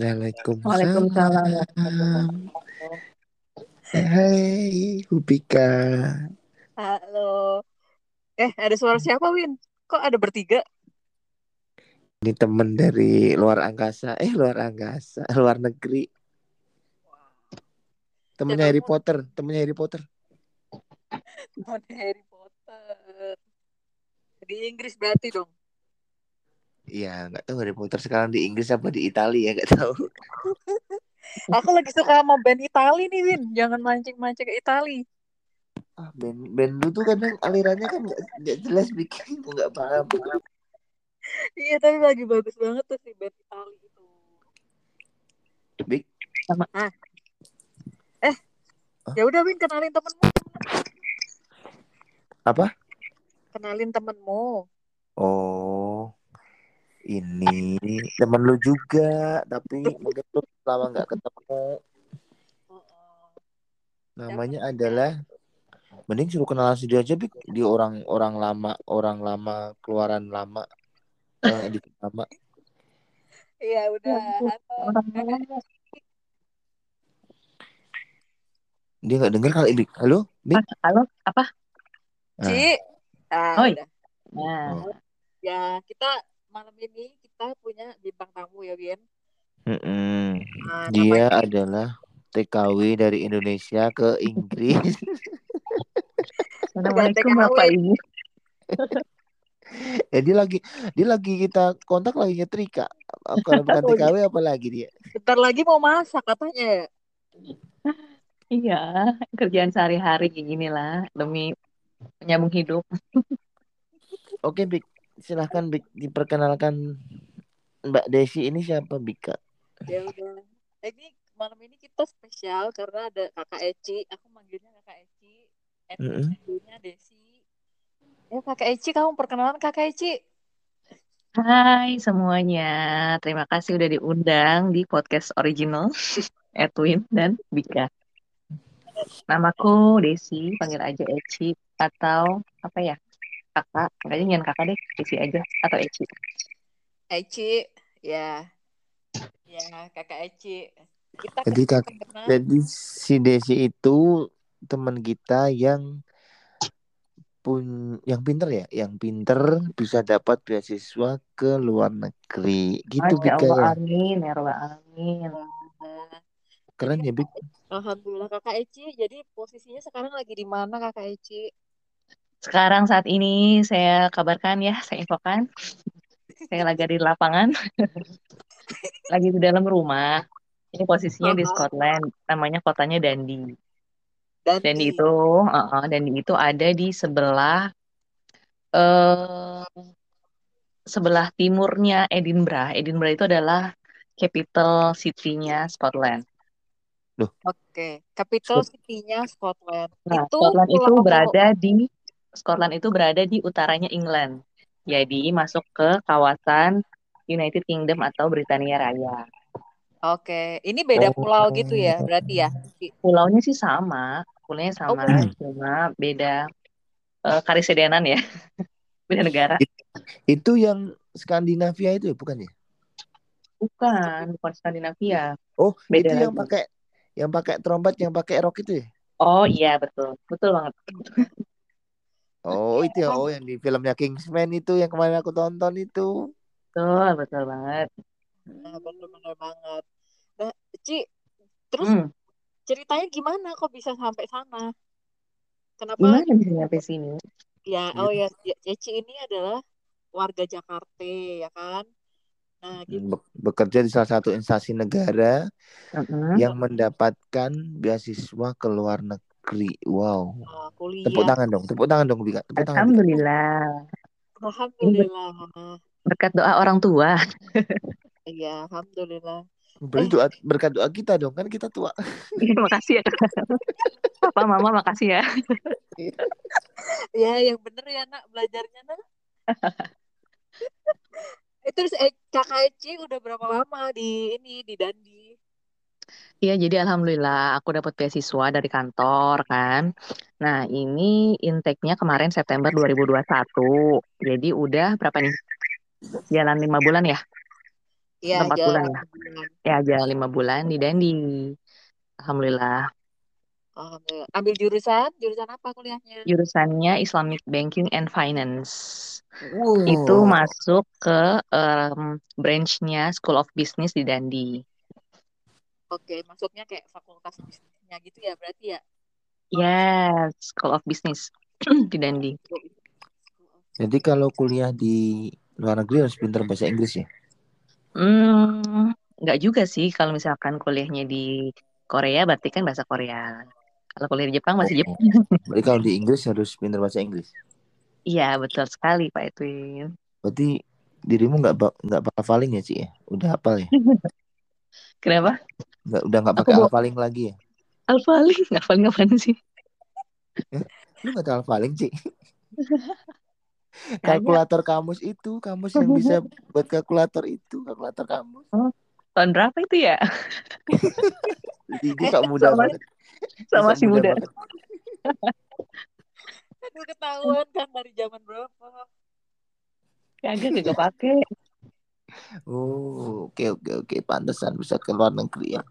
Waalaikumsalam. Waalaikumsalam. Hai, Hupika. Halo. Eh, ada suara siapa, Win? Kok ada bertiga? Ini temen dari luar angkasa. Eh, luar angkasa. Luar negeri. Temennya Harry Potter. Temennya Harry Potter. Temennya Harry Potter. Di Inggris berarti dong. Iya, nggak tahu Harry Potter sekarang di Inggris apa di Italia ya nggak tahu. Aku lagi suka sama band Itali nih, Win. Jangan mancing-mancing ke Itali. Ah, band band lu tuh kadang alirannya kan nggak jelas bikin nggak paham. iya, tapi lagi bagus banget tuh si band Itali itu. Big. Sama. Ah. Eh, huh? ya udah Win kenalin temenmu. Apa? Kenalin temenmu. Oh, ini temen lu juga, tapi mungkin lu lama nggak ketemu. Namanya adalah mending suruh kenalan sendiri aja Bik. di orang-orang lama orang lama keluaran lama orang edit lama. Iya udah. Dia nggak dengar kali Bik. Halo Bik? Halo. Apa? Ci. Ah, oh, udah. Nah, oh. ya kita malam ini kita punya bintang tamu ya Bian mm -mm. Nah, dia namanya... adalah TKW dari Indonesia ke Inggris Assalamualaikum Bapak Ibu. ya dia lagi dia lagi kita kontak lagi nyetrika. Kalau bukan TKW apa lagi dia? Bentar lagi mau masak katanya. iya, kerjaan sehari-hari kayak gini lah demi menyambung hidup. Oke, Bik. Silahkan Bik diperkenalkan Mbak Desi ini siapa Bika? Ya udah. Ini malam ini kita spesial karena ada Kakak Eci. Aku manggilnya Kakak Eci Dulunya Desi. Ya Kakak Eci, kamu perkenalan Kakak Eci. Hai semuanya, terima kasih udah diundang di podcast original Edwin dan Bika. Namaku Desi, panggil aja Eci atau apa ya? Kakak, kayaknya nyanyi kakak deh, Desi aja atau Eci. Eci, ya, ya kakak Eci. Kita jadi kak, jadi si Desi itu teman kita yang pun yang pinter ya, yang pinter bisa dapat beasiswa ke luar negeri. Gitu Bika ya. Amin, ya amin. Keren ya, Bik. Alhamdulillah Kakak Eci. Jadi posisinya sekarang lagi di mana Kakak Eci? Sekarang saat ini saya kabarkan ya, saya infokan. saya lagi di lapangan. lagi di dalam rumah. Ini posisinya di Scotland, namanya kotanya Dundee. Dandi. Dan itu, uh, uh, dan itu ada di sebelah uh, sebelah timurnya Edinburgh. Edinburgh itu adalah capital city-nya Scotland. Oke, okay. capital city-nya Scotland. Nah, itu Scotland itu berada di Scotland itu berada di utaranya England. Jadi masuk ke kawasan United Kingdom atau Britania Raya. Oke, ini beda pulau gitu ya, berarti ya? Pulaunya sih sama, pulaunya oh, sama, oh, cuma beda uh, karisidenan ya, beda negara. Itu yang Skandinavia itu bukan ya? Bukan, bukan Skandinavia. Oh, beda itu yang pakai yang pakai trompet, yang pakai rock itu ya? Oh iya betul, betul banget. Oh itu ya, oh yang di filmnya Kingsman itu yang kemarin aku tonton itu. Betul, betul banget. Nah, bener-bener banget. Nah, Ci, terus hmm. ceritanya gimana kok bisa sampai sana? Kenapa? Gimana bisa sampai sini? Ya, oh ya, ya, Ci ini adalah warga Jakarta, ya kan? Nah, gitu. Be bekerja di salah satu instansi negara uh -huh. yang mendapatkan beasiswa ke luar negeri. Wow. Uh, kuliah. Tepuk tangan dong, tepuk tangan dong, Bika. Tepuk tangan. Alhamdulillah. Alhamdulillah. Berkat doa orang tua. Iya, alhamdulillah. Berarti eh. doa berkat doa kita dong kan kita tua. Iya, makasih ya. Papa, Mama makasih ya. ya, yang bener ya nak belajarnya nak. Itu eh, kakak Eci udah berapa lama di ini di Dandi? Iya, jadi alhamdulillah aku dapat beasiswa dari kantor kan. Nah, ini intake-nya kemarin September 2021. Jadi udah berapa nih? Jalan lima bulan ya? Iya, empat bulan ya. Ya, aja lima bulan di Dandi. Alhamdulillah. Alhamdulillah. Ambil jurusan? Jurusan apa kuliahnya? Jurusannya Islamic Banking and Finance. Wow. Itu masuk ke um, branchnya School of Business di Dandi. Oke, masuknya kayak fakultas bisnisnya gitu ya berarti ya? Yes, School of Business di Dandi. Jadi kalau kuliah di luar negeri harus pintar bahasa Inggris ya? Hmm, nggak juga sih. Kalau misalkan kuliahnya di Korea berarti kan bahasa Korea. Kalau kuliah di Jepang masih oh. Jepang. Berarti kalau di Inggris harus pintar bahasa Inggris. Iya betul sekali Pak Edwin. Berarti dirimu nggak nggak hafaling ya sih ya? Udah hafal ya? Kenapa? Nggak udah nggak pakai alfaling lagi ya? Alfaling, alfaling apa sih? Lu nggak tahu alfaling sih? kalkulator kamus itu kamus yang bisa buat kalkulator itu kalkulator kamus oh, tahun berapa itu ya Jadi kok muda sama, banget sama si muda, muda. Aduh ketahuan kan dari zaman berapa kagak gak pakai oh oke oke oke pantesan bisa ke luar negeri ya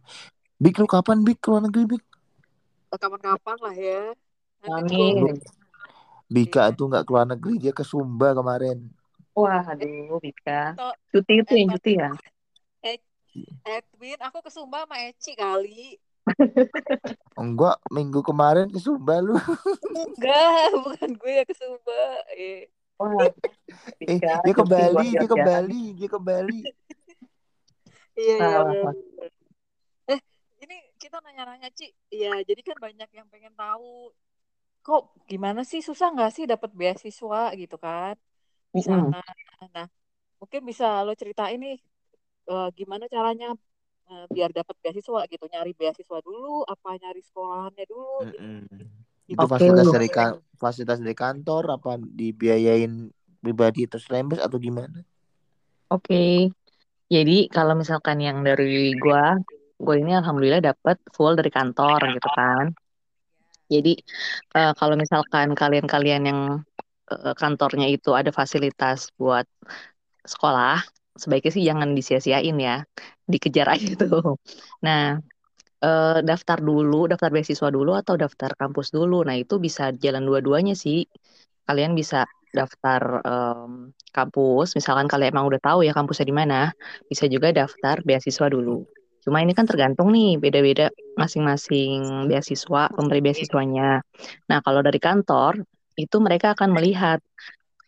Bik lu kapan Bik ke luar negeri Bik kapan-kapan lah ya Amin. Bika itu nggak keluar negeri dia ke Sumba kemarin. Wah, aduh Bika. Cuti itu yang cuti ya? Edwin, aku ke Sumba sama Eci kali. Enggak, minggu kemarin ke Sumba lu. Enggak, bukan gue yang ke Sumba. Eh. Wah, eh, dia ke Bali, dia ke Bali, dia ke Bali. Iya, iya. Eh, ini kita nanya-nanya, Ci. Iya, jadi kan banyak yang pengen tahu kok gimana sih susah nggak sih dapat beasiswa gitu kan di sana. Nah, mungkin bisa lo ceritain nih uh, gimana caranya uh, biar dapat beasiswa gitu, nyari beasiswa dulu, apa nyari sekolahannya dulu. Gitu. Itu okay. fasilitas dari fasilitas dari kantor, apa dibiayain pribadi terus rembes atau gimana? Oke, okay. jadi kalau misalkan yang dari gua, gue ini alhamdulillah dapat full dari kantor gitu kan. Jadi uh, kalau misalkan kalian-kalian yang uh, kantornya itu ada fasilitas buat sekolah, sebaiknya sih jangan disia-siain ya, dikejar aja tuh. Nah, uh, daftar dulu, daftar beasiswa dulu atau daftar kampus dulu. Nah, itu bisa jalan dua-duanya sih. Kalian bisa daftar um, kampus, misalkan kalian emang udah tahu ya kampusnya di mana, bisa juga daftar beasiswa dulu. Cuma ini kan tergantung nih beda-beda masing-masing beasiswa, pemberi beasiswanya. Nah, kalau dari kantor itu mereka akan melihat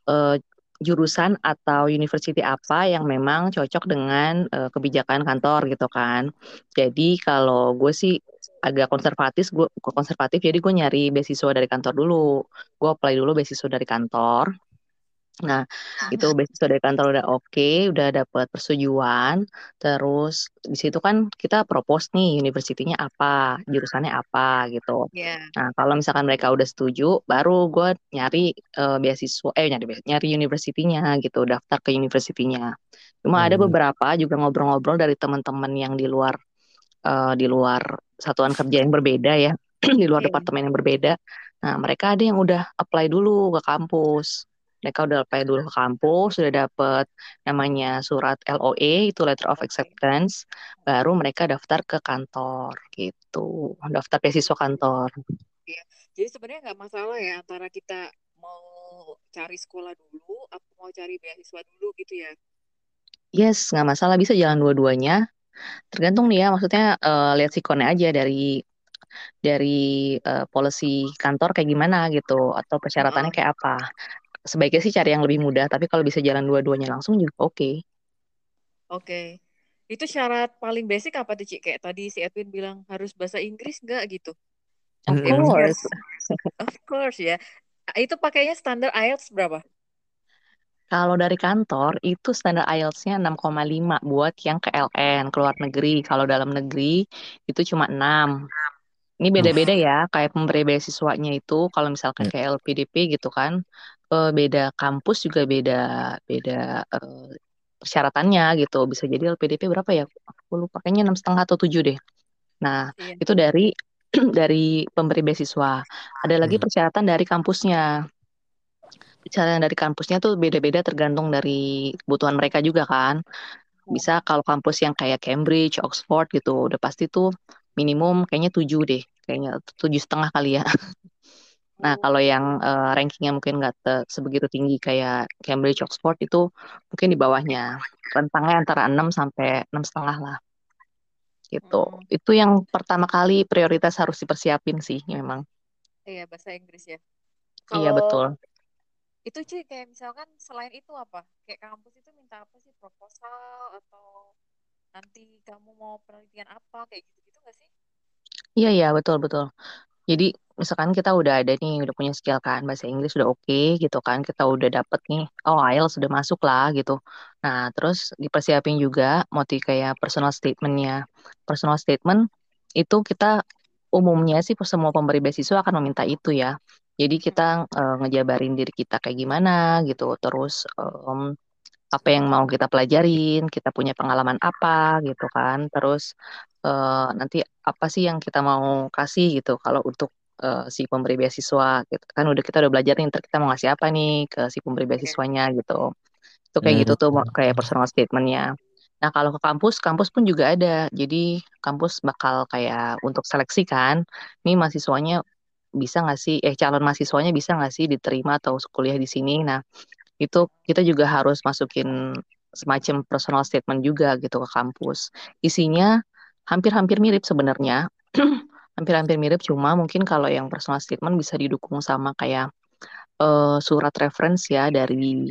uh, jurusan atau university apa yang memang cocok dengan uh, kebijakan kantor gitu kan. Jadi kalau gue sih agak konservatif, gue konservatif jadi gue nyari beasiswa dari kantor dulu. Gue apply dulu beasiswa dari kantor. Nah, itu beasiswa dari kantor udah oke, okay, udah dapat persetujuan. Terus di situ kan kita propose nih universitinya apa, jurusannya apa gitu. Yeah. Nah, kalau misalkan mereka udah setuju, baru gue nyari uh, beasiswa, eh nyari nyari universitinya gitu, daftar ke universitinya. Cuma hmm. ada beberapa juga ngobrol-ngobrol dari teman-teman yang di luar uh, di luar satuan kerja yang berbeda ya, di luar yeah. departemen yang berbeda. Nah, mereka ada yang udah apply dulu ke kampus mereka udah apply dulu ke kampus, sudah dapat namanya surat LOE itu letter of acceptance, baru mereka daftar ke kantor gitu, daftar beasiswa kantor. Ya, jadi sebenarnya nggak masalah ya antara kita mau cari sekolah dulu atau mau cari beasiswa dulu gitu ya? Yes, nggak masalah bisa jalan dua-duanya. Tergantung nih ya, maksudnya uh, lihat sikonnya aja dari dari uh, policy kantor kayak gimana gitu atau persyaratannya kayak apa sebaiknya sih cari yang lebih mudah tapi kalau bisa jalan dua-duanya langsung juga oke okay. oke okay. itu syarat paling basic apa tuh Cik? kayak tadi si Edwin bilang harus bahasa Inggris nggak gitu of course of course ya itu pakainya standar IELTS berapa kalau dari kantor itu standar IELTS-nya 6,5 buat yang ke LN, keluar negeri. Kalau dalam negeri itu cuma 6. Ini beda-beda ya, kayak pemberi beasiswanya itu kalau misalkan ya. kayak LPDP gitu kan, uh, beda kampus juga beda beda uh, persyaratannya gitu. Bisa jadi LPDP berapa ya? Aku lupa kayaknya enam setengah atau tujuh deh. Nah, iya. itu dari dari pemberi beasiswa. Ada lagi hmm. persyaratan dari kampusnya. Persyaratan dari kampusnya tuh beda-beda tergantung dari kebutuhan mereka juga kan. bisa kalau kampus yang kayak Cambridge, Oxford gitu, udah pasti tuh minimum kayaknya tujuh deh, kayaknya tujuh setengah kali ya. Nah, kalau yang uh, rankingnya mungkin nggak sebegitu tinggi kayak Cambridge, Oxford itu mungkin di bawahnya. Rentangnya antara 6 sampai enam setengah lah. Gitu. Hmm. Itu yang pertama kali prioritas harus dipersiapin sih memang. Iya, bahasa Inggris ya. Kalau iya, betul. Itu sih kayak misalkan selain itu apa? Kayak kampus itu minta apa sih? Proposal atau nanti kamu mau penelitian apa? Kayak gitu-gitu nggak sih? Iya, iya, betul, betul. Jadi misalkan kita udah ada nih, udah punya skill kan, bahasa Inggris udah oke okay, gitu kan, kita udah dapet nih, oh IELTS sudah masuk lah gitu. Nah, terus dipersiapin juga motif kayak personal statementnya. Personal statement itu kita umumnya sih semua pemberi beasiswa akan meminta itu ya. Jadi kita uh, ngejabarin diri kita kayak gimana gitu, terus um, apa yang mau kita pelajarin, kita punya pengalaman apa gitu kan, terus uh, nanti apa sih yang kita mau kasih gitu kalau untuk uh, si pemberi beasiswa gitu. Kan udah kita udah belajar nih kita mau ngasih apa nih ke si pemberi beasiswanya gitu. Itu kayak gitu tuh kayak personal statementnya. Nah kalau ke kampus kampus pun juga ada. Jadi kampus bakal kayak untuk seleksi kan nih mahasiswanya bisa nggak sih eh calon mahasiswanya bisa nggak sih diterima atau kuliah di sini? Nah itu kita juga harus masukin semacam personal statement juga gitu ke kampus isinya hampir-hampir mirip sebenarnya. Hampir-hampir mirip, cuma mungkin kalau yang personal statement bisa didukung sama kayak uh, surat reference ya dari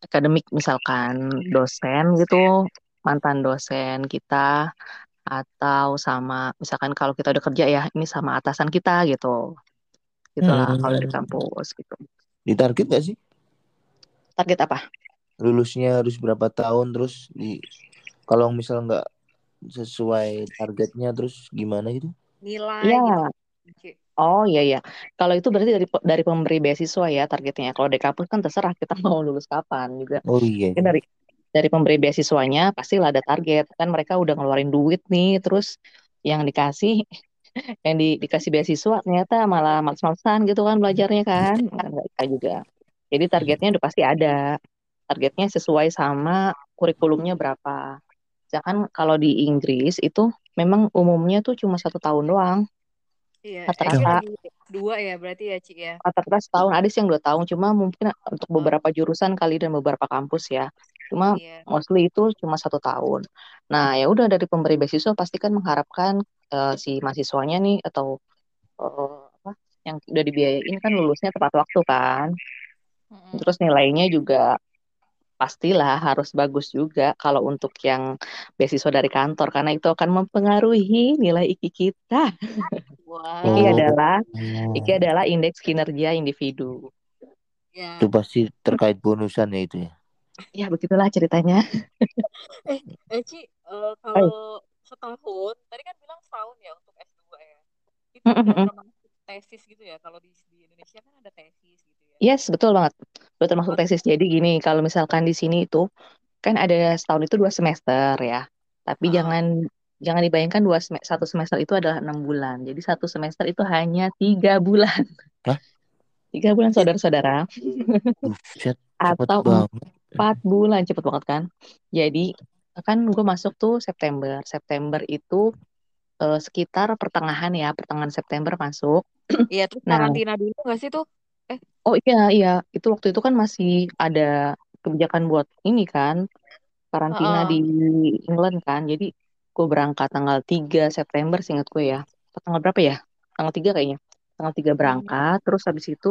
akademik misalkan dosen gitu, mantan dosen kita atau sama misalkan kalau kita udah kerja ya ini sama atasan kita gitu. Gitulah hmm. kalau dari kampus gitu. Ditarget gak sih? Target apa? Lulusnya harus berapa tahun terus di kalau misal nggak sesuai targetnya terus gimana gitu? Nilai ya. gitu. Oh iya iya. Kalau itu berarti dari dari pemberi beasiswa ya targetnya. Kalau di kampus kan terserah kita mau lulus kapan juga. Oh iya. Mungkin dari dari pemberi beasiswanya pasti lah ada target. Kan mereka udah ngeluarin duit nih, terus yang dikasih yang di, dikasih beasiswa ternyata malah males-malesan gitu kan belajarnya kan. Enggak juga. Jadi targetnya udah pasti ada. Targetnya sesuai sama kurikulumnya berapa misalkan kalau di Inggris itu memang umumnya tuh cuma satu tahun doang. Iya, rata-rata dua ya berarti ya Ci ya. Rata-rata setahun ada sih yang dua tahun, cuma mungkin untuk oh. beberapa jurusan kali dan beberapa kampus ya. Cuma iya. mostly itu cuma satu tahun. Nah ya udah dari pemberi beasiswa pasti kan mengharapkan uh, si mahasiswanya nih atau uh, apa yang udah dibiayain kan lulusnya tepat waktu kan. Terus nilainya juga pastilah harus bagus juga kalau untuk yang beasiswa dari kantor karena itu akan mempengaruhi nilai IKI kita. Wow. IKI adalah IKI adalah indeks kinerja individu. Ya. Itu pasti terkait bonusan ya itu ya. Ya begitulah ceritanya. eh, Eci, uh, kalau setahun, tadi kan bilang setahun ya untuk S2 ya. Itu termasuk tesis gitu ya. Kalau di, di Indonesia kan ada tesis gitu. Yes, betul banget. Betul termasuk tesis. Jadi gini, kalau misalkan di sini itu kan ada setahun itu dua semester ya. Tapi jangan jangan dibayangkan dua sem satu semester itu adalah enam bulan. Jadi satu semester itu hanya tiga bulan. Hah? Tiga bulan saudara-saudara. Atau empat bulan cepet banget kan. Jadi kan gue masuk tuh September. September itu uh, sekitar pertengahan ya, pertengahan September masuk. Iya, terus nah, karantina dulu gak sih tuh? Eh. Oh iya iya, itu waktu itu kan masih ada kebijakan buat ini kan karantina di England kan. Jadi gue berangkat tanggal 3 September seingat gue ya. Tanggal berapa ya? Tanggal 3 kayaknya. Tanggal 3 hmm. berangkat, hmm. terus habis itu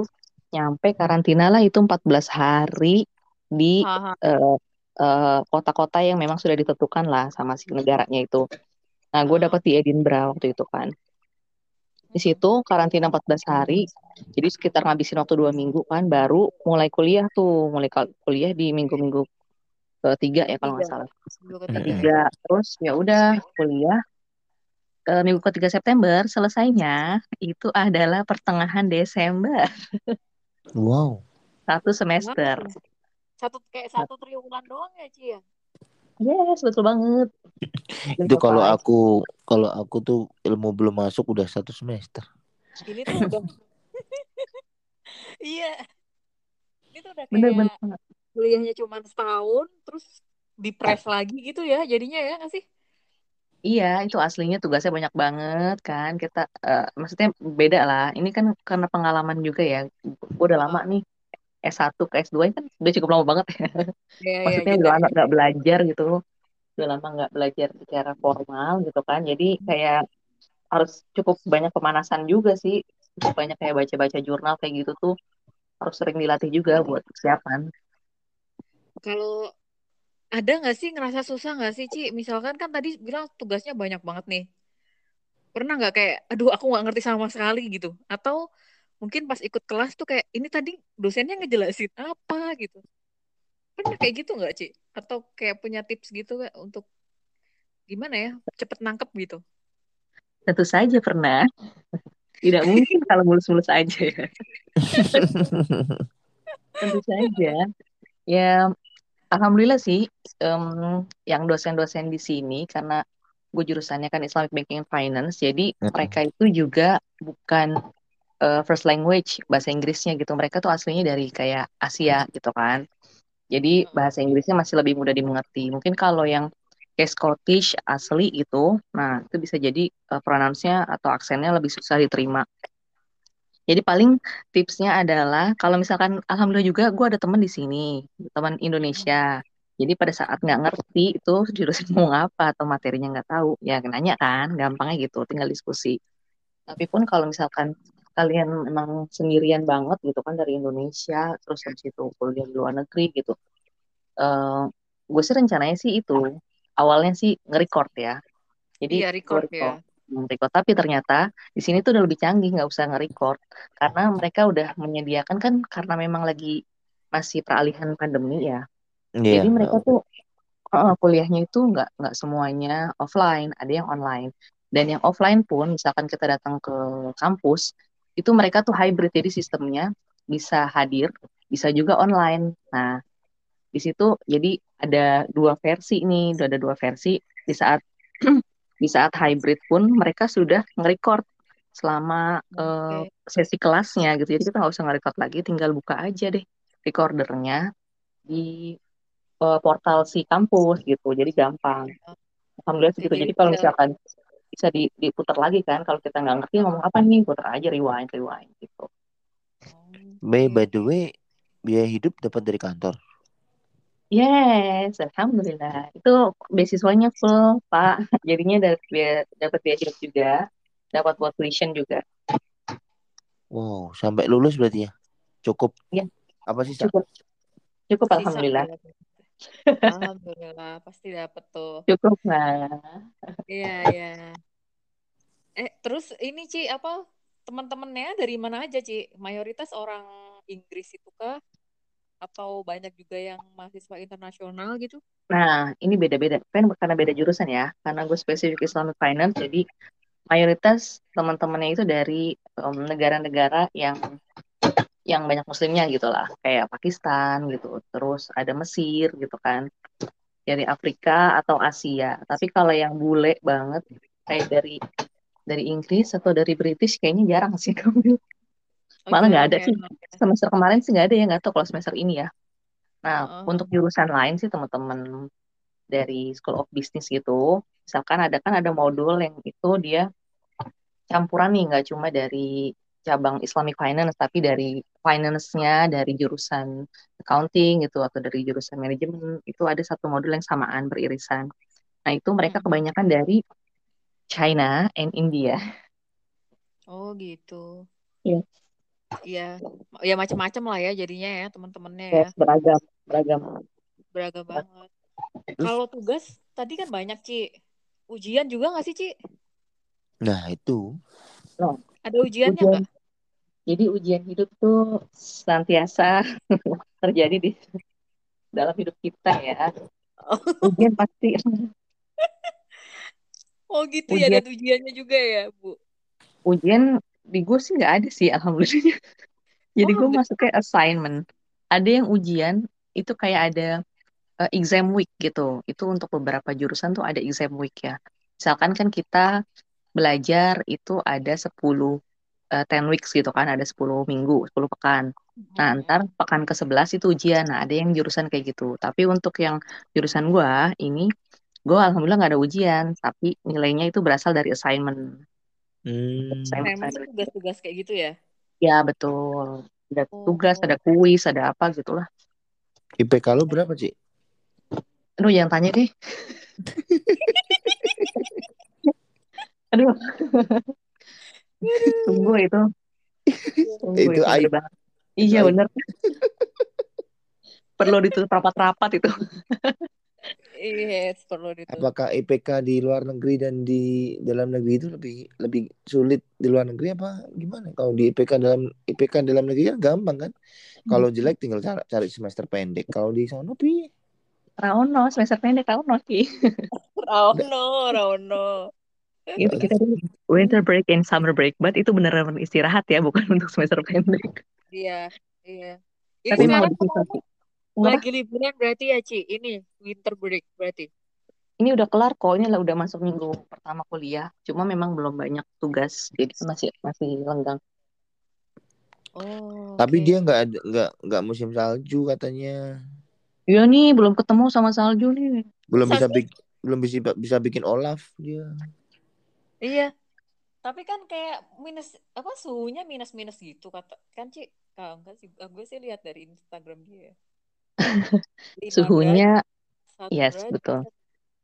nyampe karantina lah itu 14 hari di uh, uh, kota-kota yang memang sudah ditentukan lah sama si negaranya itu. Nah, gue dapet di Edinburgh waktu itu kan. Di situ karantina 14 hari, jadi sekitar ngabisin waktu dua minggu kan, baru mulai kuliah tuh, mulai kuliah di minggu-minggu ketiga ya kalau nggak salah. Ketiga, terus ya udah kuliah ke minggu ketiga September selesainya itu adalah pertengahan Desember. Wow. Satu semester. Satu kayak satu triwulan doang ya Ci ya? Yes, betul banget. itu kalau aku kalau aku tuh ilmu belum masuk udah satu semester. Ini tuh udah Iya. Ini tuh udah kayak bener, bener. kuliahnya cuma setahun terus di press lagi gitu ya jadinya ya nggak sih? Iya, itu aslinya tugasnya banyak banget kan. Kita uh, maksudnya beda lah. Ini kan karena pengalaman juga ya. Gue udah lama Oh. nih S1 ke S2 kan udah cukup lama banget ya. Ya, ya, Maksudnya jeda udah lama nggak belajar gitu. Udah lama nggak belajar secara formal gitu kan. Jadi kayak harus cukup banyak pemanasan juga sih. Cukup banyak kayak baca-baca jurnal kayak gitu tuh harus sering dilatih juga buat persiapan. Kalau ada nggak sih ngerasa susah nggak sih Ci? Misalkan kan tadi bilang tugasnya banyak banget nih. Pernah nggak kayak, aduh aku nggak ngerti sama sekali gitu? Atau mungkin pas ikut kelas tuh kayak, ini tadi dosennya ngejelasin apa gitu? Pernah kayak gitu nggak Ci? Atau kayak punya tips gitu nggak untuk gimana ya cepet nangkep gitu? Tentu saja pernah. Tidak mungkin kalau mulus-mulus aja ya. Tentu saja. Ya, alhamdulillah sih um, yang dosen-dosen di sini karena gue jurusannya kan Islamic Banking and Finance, jadi mereka itu juga bukan uh, first language bahasa Inggrisnya gitu. Mereka tuh aslinya dari kayak Asia gitu kan. Jadi bahasa Inggrisnya masih lebih mudah dimengerti. Mungkin kalau yang kayak Scottish asli itu, nah itu bisa jadi uh, pronounce-nya atau aksennya lebih susah diterima. Jadi paling tipsnya adalah kalau misalkan alhamdulillah juga gue ada teman di sini, teman Indonesia. Jadi pada saat nggak ngerti itu jurusan mau apa atau materinya nggak tahu, ya nanya kan, gampangnya gitu, tinggal diskusi. Tapi pun kalau misalkan kalian memang sendirian banget gitu kan dari Indonesia, terus habis itu kuliah di luar negeri gitu, uh, gue sih rencananya sih itu awalnya sih nge-record ya. Jadi iya, record, record. ya. Record. Tapi ternyata di sini tuh udah lebih canggih, nggak usah nge-record. Karena mereka udah menyediakan kan karena memang lagi masih peralihan pandemi ya. Yeah. Jadi mereka tuh uh, kuliahnya itu nggak nggak semuanya offline, ada yang online. Dan yang offline pun, misalkan kita datang ke kampus, itu mereka tuh hybrid, jadi sistemnya bisa hadir, bisa juga online. Nah, di situ jadi ada dua versi nih, ada dua versi di saat di saat hybrid pun mereka sudah nge-record selama okay. uh, sesi kelasnya gitu. Jadi kita nggak usah nge-record lagi, tinggal buka aja deh recordernya di uh, portal si kampus gitu. Jadi gampang. Alhamdulillah gitu. Jadi kalau misalkan bisa diputar lagi kan, kalau kita nggak ngerti ngomong apa nih, putar aja rewind, rewind gitu. By, by the way, biaya hidup dapat dari kantor. Yes, alhamdulillah. Itu beasiswanya full, Pak. Jadinya dapat dapat biaya hidup juga, dapat buat tuition juga. Wow, sampai lulus berarti ya? Cukup. Ya. Apa sih? Cukup. Cukup Sisa alhamdulillah. Alhamdulillah, pasti dapat tuh. Cukup lah. Iya, iya. Eh, terus ini Ci, apa teman-temannya dari mana aja, Ci? Mayoritas orang Inggris itu kah? atau banyak juga yang mahasiswa internasional gitu? Nah, ini beda-beda. Kan karena beda jurusan ya. Karena gue spesifik Islamic Finance, jadi mayoritas teman-temannya itu dari negara-negara um, yang yang banyak muslimnya gitu lah. Kayak Pakistan gitu. Terus ada Mesir gitu kan. Dari Afrika atau Asia. Tapi kalau yang bule banget, kayak dari dari Inggris atau dari British, kayaknya jarang sih kamu malah nggak okay, ada okay, sih semester kemarin sih nggak ada ya nggak tahu kalau semester ini ya nah uh -huh. untuk jurusan lain sih teman-teman dari School of Business gitu misalkan ada kan ada modul yang itu dia campuran nih nggak cuma dari cabang Islamic Finance tapi dari finance-nya dari jurusan accounting gitu atau dari jurusan manajemen itu ada satu modul yang samaan beririsan nah itu mereka kebanyakan dari China and India oh gitu Iya. Iya, ya macam-macam lah ya jadinya ya teman-temannya ya. Yes, beragam, beragam. Beragam banget. Kalau tugas tadi kan banyak Ci. Ujian juga nggak sih Ci? Nah itu. No. Ada ujiannya nggak? Ujian. Jadi ujian hidup tuh senantiasa terjadi di dalam hidup kita ya. Oh. Ujian pasti. oh gitu ujian. ya ada ujiannya juga ya Bu. Ujian di gue sih nggak ada sih alhamdulillah jadi oh, gue masuk kayak assignment ada yang ujian itu kayak ada uh, exam week gitu itu untuk beberapa jurusan tuh ada exam week ya misalkan kan kita belajar itu ada 10 uh, uh, 10 weeks gitu kan, ada 10 minggu, 10 pekan. Nah, Mm-mm. ntar pekan ke-11 itu ujian. Nah, ada yang jurusan kayak gitu. Tapi untuk yang jurusan gua ini, gua alhamdulillah nggak ada ujian, tapi nilainya itu berasal dari assignment. Hmm. Assignment, tugas-tugas kayak gitu ya? Ya, betul. Ada tugas, Oh. ada kuis, ada apa gitu lah. IPK lu berapa, Ci? Aduh, jangan tanya deh. Aduh. Tunggu itu. Tunggu Itu itu aib. Iya aib. bener. Perlu ditutup rapat-rapat itu. Yes, perlu ditutup. Apakah IPK di luar negeri dan di dalam negeri itu lebih lebih sulit di luar negeri apa gimana? Kalau di IPK dalam IPK dalam negeri kan gampang kan? Kalau jelek tinggal cari, cari semester pendek. Kalau di sana piye? Raono, semester pendek Raono sih. Rauno, Rauno. Itu kita winter break and summer break, but itu beneran istirahat ya, bukan untuk semester pendek. Iya, iya. Ini Tapi mau lagi liburan berarti ya, Ci? Ini winter break berarti. Ini udah kelar kok, ini lah udah masuk minggu pertama kuliah. Cuma memang belum banyak tugas, jadi masih masih lenggang. Oh, Tapi oke. dia nggak ada nggak nggak musim salju katanya. Iya nih, belum ketemu sama salju nih. Belum bisa Tapi, bik belum bisa bisa bikin Olaf dia. Iya. Tapi kan kayak minus apa suhunya minus-minus gitu kata kan Ci? Ah, enggak sih, gue sih lihat dari Instagram dia. 5 derajat, Suhunya, 1 yes, derajat, betul.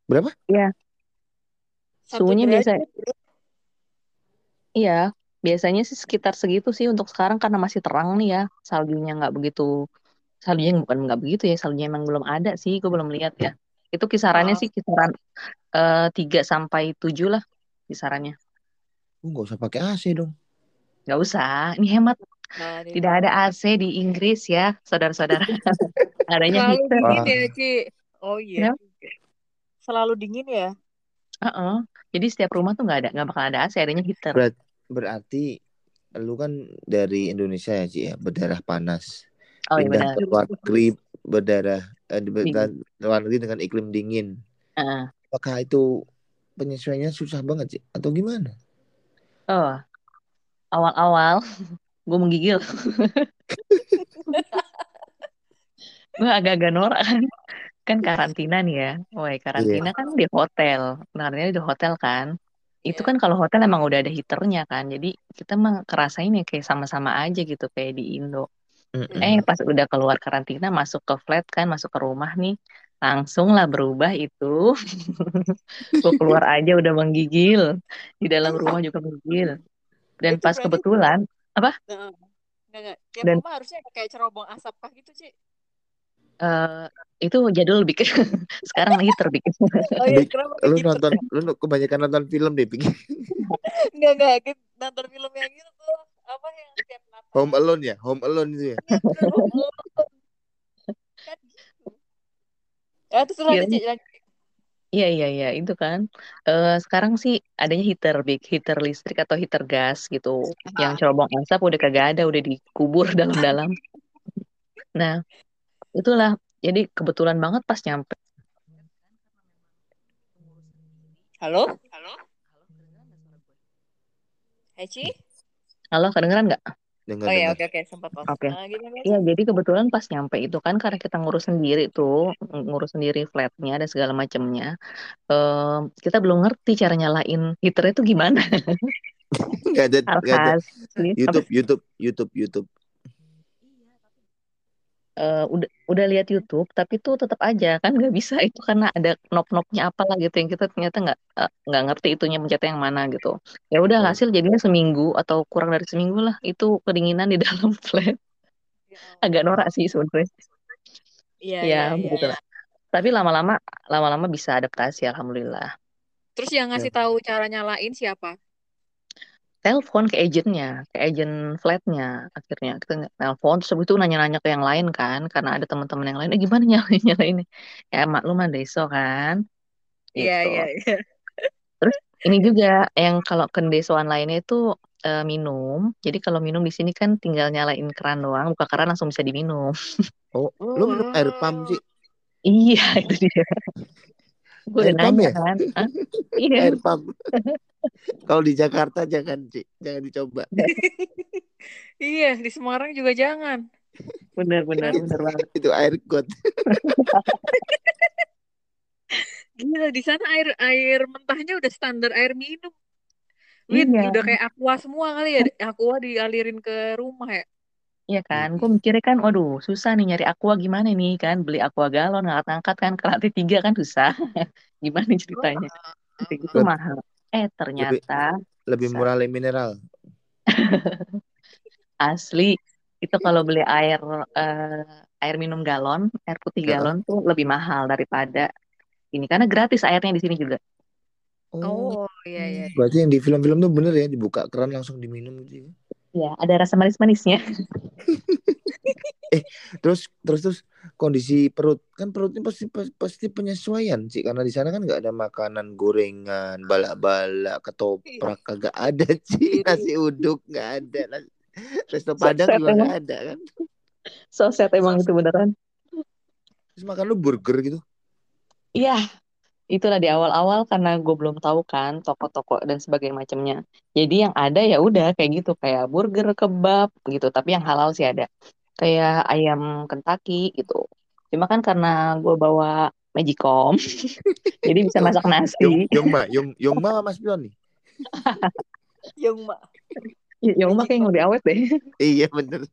Berapa? Iya, 1 suhunya biasa, derajat, iya, biasanya sih sekitar segitu sih untuk sekarang karena masih terang nih ya, saljunya nggak begitu, saljunya bukan nggak begitu ya, saljunya emang belum ada sih, gue belum lihat ya. Itu kisarannya Oh, sih kisaran eh, 3 sampai 7 lah kisarannya. Nggak usah pakai AC dong. Nggak usah, ini hemat. nah ini Tidak ada AC di Inggris ya, saudara-saudara. Adanya selalu heater. dingin ya, Ci. Oh iya juga. Selalu dingin ya? Heeh. Jadi setiap rumah tuh nggak ada, nggak bakal ada AC, adanya heater. berat, berarti lu kan dari Indonesia ya, Ci ya, berdarah panas. Oh iya Pindah benar. luar negeri berdarah eh, luar negeri dengan iklim dingin. Heeh. Apakah itu penyesuaiannya susah banget sih atau gimana? Oh, awal-awal gue menggigil. Gue agak-agak norak kan. Kan karantina nih ya. Woi, karantina kan di hotel. Karantina di hotel kan. Itu kan kalau hotel emang udah ada heaternya kan. Jadi kita mah kerasain ya kayak sama-sama aja gitu kayak di Indo. Mm-mm. Eh pas udah keluar karantina masuk ke flat kan, masuk ke rumah nih. Langsung lah berubah itu. Gue keluar aja udah menggigil. Di dalam rumah juga menggigil. Dan Itu pas kebetulan, apa? Heeh. Enggak, enggak. Tiap Dan rumah harusnya kayak cerobong asap kah gitu, Ci? eh itu jadul bikin. Sekarang heater bikin. Oh iya, lu gitu? nonton lu kebanyakan nonton film deh bikin Enggak, enggak. Kita nonton film yang gitu tuh. Apa yang tiap Home Natal? Alone ya, Home Alone itu ya. Iya, tuh. Oh, kan gitu. Ya, terus lanjut, Ci. Lanjut. iya, iya, iya, itu kan. Eh sekarang sih adanya heater, big heater listrik atau heater gas gitu. Yang Ah, cerobong asap udah kagak ada, udah dikubur dalam-dalam. Nah, itulah. Jadi kebetulan banget pas nyampe. halo? Halo? Hai, Ci? Halo, kedengeran nggak? Dengar Oh iya, oke, oke. Sempat. Oke. Ah, gimana, Ci? Iya, jadi kebetulan pas nyampe itu kan karena kita ngurus sendiri tuh, ngurus sendiri flatnya dan segala macamnya. em, kita belum ngerti cara nyalain heater itu gimana. Nggak ada nggak ada YouTube YouTube YouTube YouTube. Eh, udah udah lihat YouTube tapi tuh tetap aja kan nggak bisa itu karena ada knob-knobnya apa lah gitu yang kita ternyata nggak eh, nggak ngerti itunya pencetnya yang mana gitu. Ya udah Oh. hasil jadinya seminggu atau kurang dari seminggu lah itu kedinginan di dalam flat. Ya agak norak sih sebenarnya. Iya, ya begitu lah. Tapi lama-lama lama-lama bisa adaptasi alhamdulillah. Terus yang ngasih tahu cara nyalain siapa? Telepon ke agentnya, ke agent flatnya akhirnya. Kita telepon terus itu nanya-nanya ke yang lain kan karena ada teman-teman yang lain eh gimana nyalain nyalain ya maklum mah deso kan? Iya, gitu. iya, iya. terus ini juga yang kalau kendesoan lainnya itu eh, minum. Jadi kalau minum di sini kan tinggal nyalain keran doang buka keran langsung bisa diminum. Oh, lu minum air pump sih? iya itu dia Gue udah Air pump nanya ya? kan. Hah? Iya. Air pump. Kalau di Jakarta jangan, Ci. Jangan dicoba. Iya, di Semarang juga jangan. Bener, bener, bener banget. Itu air got. Gila, di sana air air mentahnya udah standar air minum. Win, Iya. udah kayak aqua semua kali ya. Aqua dialirin ke rumah ya. Iya kan, gue mikirnya kan, waduh susah nih nyari aqua gimana nih kan, beli aqua galon ngangkat-ngangkat kan ke lantai tiga kan susah. Gimana ceritanya? Kayak gitu Leb- mahal. Eh ternyata Lebih Bisa. murah le mineral. asli itu kalau beli air eh, air minum galon, air putih galon tuh lebih mahal daripada ini karena gratis airnya di sini juga. Oh, iya iya. Berarti yang di film-film tuh bener ya dibuka keran langsung diminum gitu ya. Ya, ada rasa manis-manisnya. Terus terus terus kondisi perut kan perutnya pasti pas- pasti penyesuaian sih karena di sana kan nggak ada makanan gorengan, balak-balak, ketoprak kagak ada sih Iya. nasi uduk nggak ada. Resto Padang juga nggak ada kan. So sad emang itu beneran. Terus makan lu burger gitu. Iya, itulah di awal-awal karena gue belum tahu kan toko-toko dan sebagainya macamnya. Jadi yang ada ya udah kayak gitu kayak burger, kebab gitu. Tapi yang halal sih ada. Kayak ayam Kentucky gitu. Cuma kan karena gue bawa Magicom, jadi bisa masak Yung nasi. Yongma, Yong Yongma sama Mas Pion nih. Mak. Ya, ya udah kayak yang lebih awet deh. Iya bener.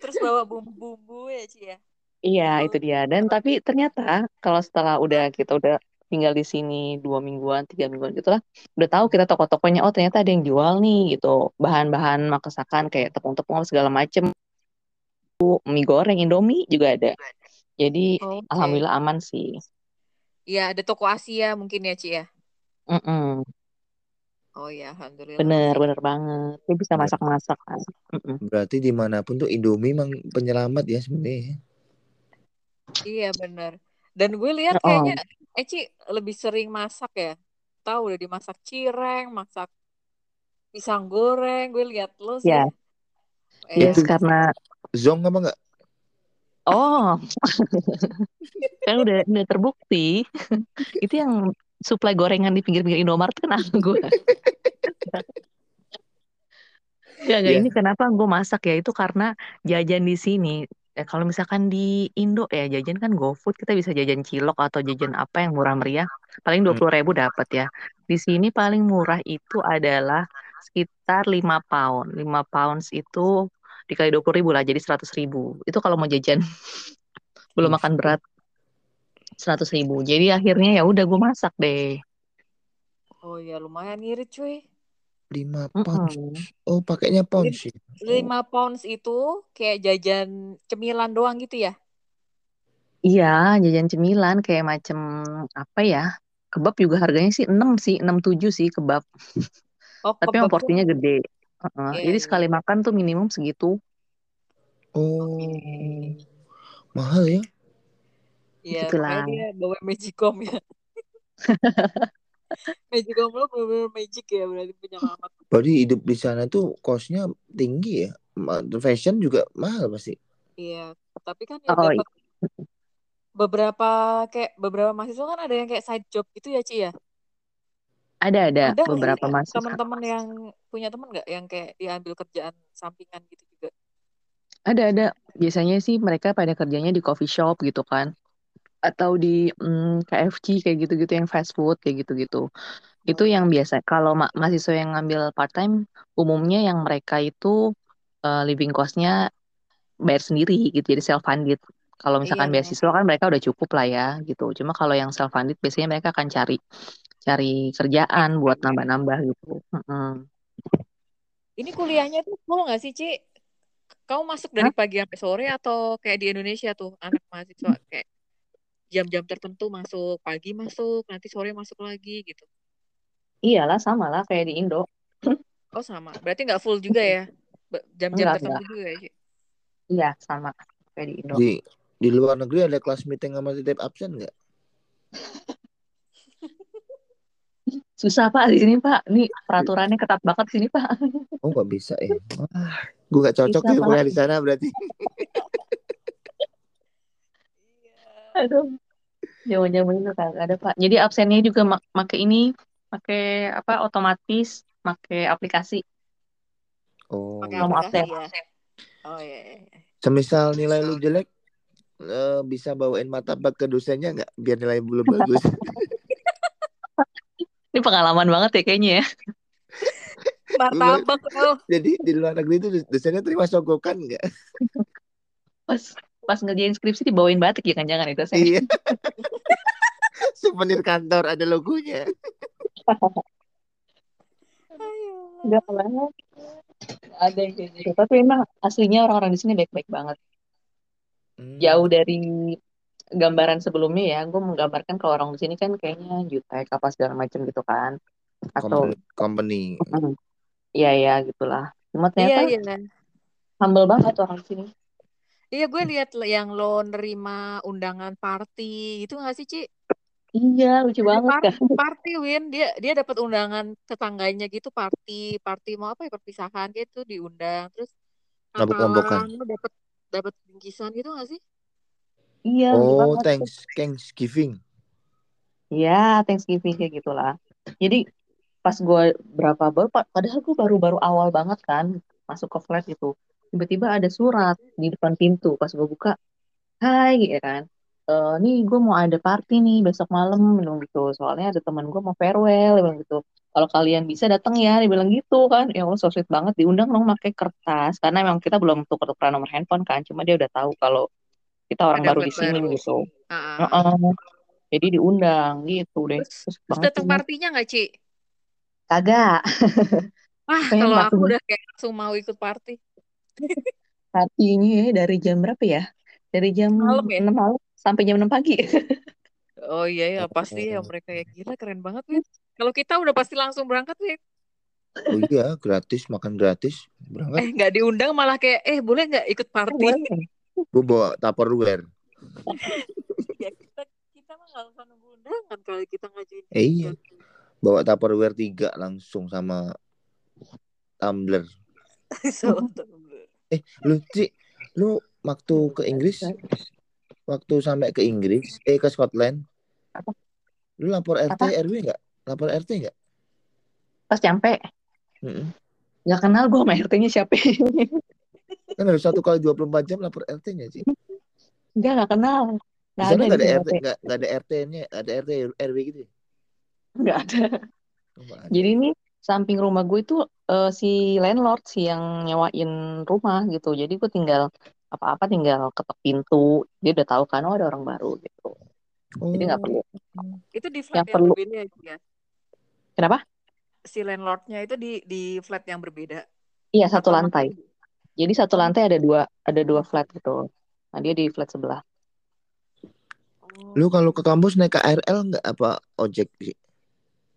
Terus bawa bumbu-bumbu ya, Ci ya. Iya, itu dia. Dan tapi ternyata kalau setelah udah kita udah tinggal di sini dua mingguan, tiga mingguan gitu lah, udah tahu kita toko-tokonya, oh ternyata ada yang jual nih gitu, bahan-bahan masakan kayak tepung-tepung segala macem, mie goreng, Indomie juga ada. Jadi Oke. alhamdulillah aman sih. Iya, ada toko Asia mungkin ya, Ci ya. Mm-mm. Oh ya, alhamdulillah. Bener, bener banget. Dia bisa masak-masak kan. Mm-mm. Berarti di mana pun tuh Indomie emang penyelamat ya sebenarnya. Iya, bener. Dan gue lihat Oh, kayaknya Eci lebih sering masak ya. Tahu udah dimasak cireng, masak pisang goreng. Gue lihat lo sih. ya, Eh, yes, Itu karena zong apa enggak? oh, kan udah udah terbukti. Itu yang suplai gorengan di pinggir-pinggir Indomaret kan aku gue. Gak, gak, Iya. ini kenapa gue masak ya itu karena jajan di sini. Eh, kalau misalkan di Indo ya jajan kan GoFood kita bisa jajan cilok atau jajan apa yang murah meriah paling dua Hmm. puluh ribu dapat ya. Di sini paling murah itu adalah sekitar 5 pound. 5 pounds itu dikali dua puluh ribu lah jadi seratus ribu. Itu kalau mau jajan belum makan berat seratus ribu. Jadi akhirnya ya udah gue masak deh. oh ya lumayan ngirit cuy. 5 Mm-mm. pounds. Oh, pakainya pounds ya. 5 pounds itu kayak jajan cemilan doang gitu ya? Iya, jajan cemilan kayak macem apa ya? Kebab juga harganya sih 6 sih, 6 7 sih kebab. Oh, Tapi yang tuh. porsinya gede. Heeh. Iya, Jadi iya. sekali makan tuh minimum segitu. Oh, Oke. mahal ya. Iya, Gitulah. makanya dia bawa Magicom ya. Magicom lo bener-bener magic ya berarti penyelamat. Berarti hidup di sana tuh costnya tinggi ya. Fashion juga mahal pasti. Iya, tapi kan ya Oh, dapat beberapa kayak beberapa mahasiswa kan ada yang kayak side job gitu ya, Ci ya? ada ada Ada beberapa mahasiswa. teman-teman yang punya teman nggak yang kayak diambil kerjaan sampingan gitu juga? Ada ada. Biasanya sih mereka pada kerjanya di coffee shop gitu kan. Atau di mm, KFC kayak gitu-gitu yang fast food kayak gitu-gitu. Itu Oh, yang iya. biasa. Kalau ma- mahasiswa yang ngambil part time, umumnya yang mereka itu eh, living cost-nya bayar sendiri gitu, jadi self funded. Kalau Iya, misalkan benar. beasiswa kan mereka udah cukup lah ya gitu. Cuma kalau yang self funded biasanya mereka akan cari cari kerjaan buat nambah-nambah gitu. Ini kuliahnya tuh full nggak sih, Ci? Kamu masuk Hah? dari pagi sampai sore atau kayak di Indonesia tuh anak mahasiswa kayak jam-jam tertentu masuk, pagi masuk, nanti sore masuk lagi gitu. Iyalah sama lah kayak di Indo. Oh, sama. Berarti nggak full juga ya? Jam-jam tertentu enggak. juga ya? Iya, sama kayak di Indo. Di di luar negeri ada kelas meeting sama titip absen nggak? Susah Pak di sini Pak. Ini peraturannya ketat banget di sini Pak. Oh nggak bisa ya. Wah, gue nggak cocok Bisa, nih kuliah di sana berarti. Iya. Aduh. Jaman-jaman itu kan ada Pak. Jadi absennya juga mak make ini, pakai apa otomatis, pakai aplikasi. Oh. Pakai aplikasi absen. ya. Oh iya. iya, iya. Semisal nilai lu jelek, eh, bisa bawain martabak ke dosennya nggak? Biar nilai belum bagus. Ini pengalaman banget ya kayaknya ya. Martabak oh. Jadi di luar negeri itu dosennya terima sogokan nggak? Pas pas ngerjain skripsi dibawain batik ya kan jangan itu saya. Iya. Souvenir kantor ada logonya. Banget. Ada yang kayak gitu. Tapi emang aslinya orang-orang di sini baik-baik banget. Hmm. Jauh dari gambaran sebelumnya ya, gue menggambarkan kalau orang di sini kan kayaknya jutek apa segala macam gitu kan. Atau company. Mm, Iya ya gitulah. Cuma Iya ternyata iya. humble banget orang di sini. Iya gue lihat yang lo nerima undangan party itu nggak sih Ci? Iya lucu Ada banget party, kan. party Win dia dia dapat undangan tetangganya gitu party party mau apa ya perpisahan gitu diundang terus Mabuk-mabukan. kawan lo dapat dapat bingkisan gitu nggak sih? Iya Oh, banget. thanks, Thanksgiving. Iya Thanksgiving kayak gitulah. Jadi pas gue berapa baru pa- padahal gue baru-baru awal banget kan masuk ke flat itu tiba-tiba ada surat di depan pintu pas gue buka hai gitu kan "Eh, nih gue mau ada party nih besok malam bilang gitu soalnya ada teman gue mau farewell bilang gitu kalau kalian bisa datang ya dia bilang gitu kan ya Allah so sweet banget diundang dong pakai kertas karena memang kita belum tuker-tukeran nomor handphone kan cuma dia udah tahu kalau kita orang Ada baru di sini baru. gitu Ah, Heeh. jadi diundang gitu deh Terus, terus datang partinya nggak Ci? kagak Wah kalau aku udah kayak langsung mau ikut party. Partinya ya dari jam berapa ya? Dari jam Malam ya? 6 malam sampai jam 6 pagi. Oh iya ya pasti ya mereka ya gila keren banget Win. Kalau kita udah pasti langsung berangkat Win. Oh iya, gratis, makan gratis. Berangkat. Eh nggak diundang malah kayak eh boleh nggak ikut party? Gue bawa tupperware. ya kita kita mah nggak usah nunggu undangan kalau kita ngajuin. Eh, iya. Bawa tupperware tiga langsung sama tumbler. So, Eh, lu Ci, lu waktu ke Inggris, waktu sampai ke Inggris, eh ke Scotland, Apa? lu lapor RT Apa? RW nggak? Lapor RT nggak? Pas nyampe, Mm-mm. nggak kenal gue sama RT-nya siapa. Kan harus satu kali 24 jam lapor RT-nya sih. Enggak, nggak kenal. Sana ada ada RT, nggak nggak ada RT-nya, ada RT RW gitu. ya? Ada. Oh, ada. Jadi ini samping rumah gue itu eh, si landlord sih yang nyewain rumah gitu. Jadi gue tinggal apa-apa tinggal ketok pintu. Dia udah tahu kan, oh ada orang baru gitu. Jadi nggak Oh, perlu. itu di flat Yang yang, perlu. berbeda ya. Kenapa? Si landlordnya itu di di flat yang berbeda. Iya satu Atau lantai. masih- Jadi satu Oh. lantai ada dua ada dua flat gitu. Nah dia di flat sebelah. Oh. lu kalau ke kampus naik KRL nggak apa ojek sih?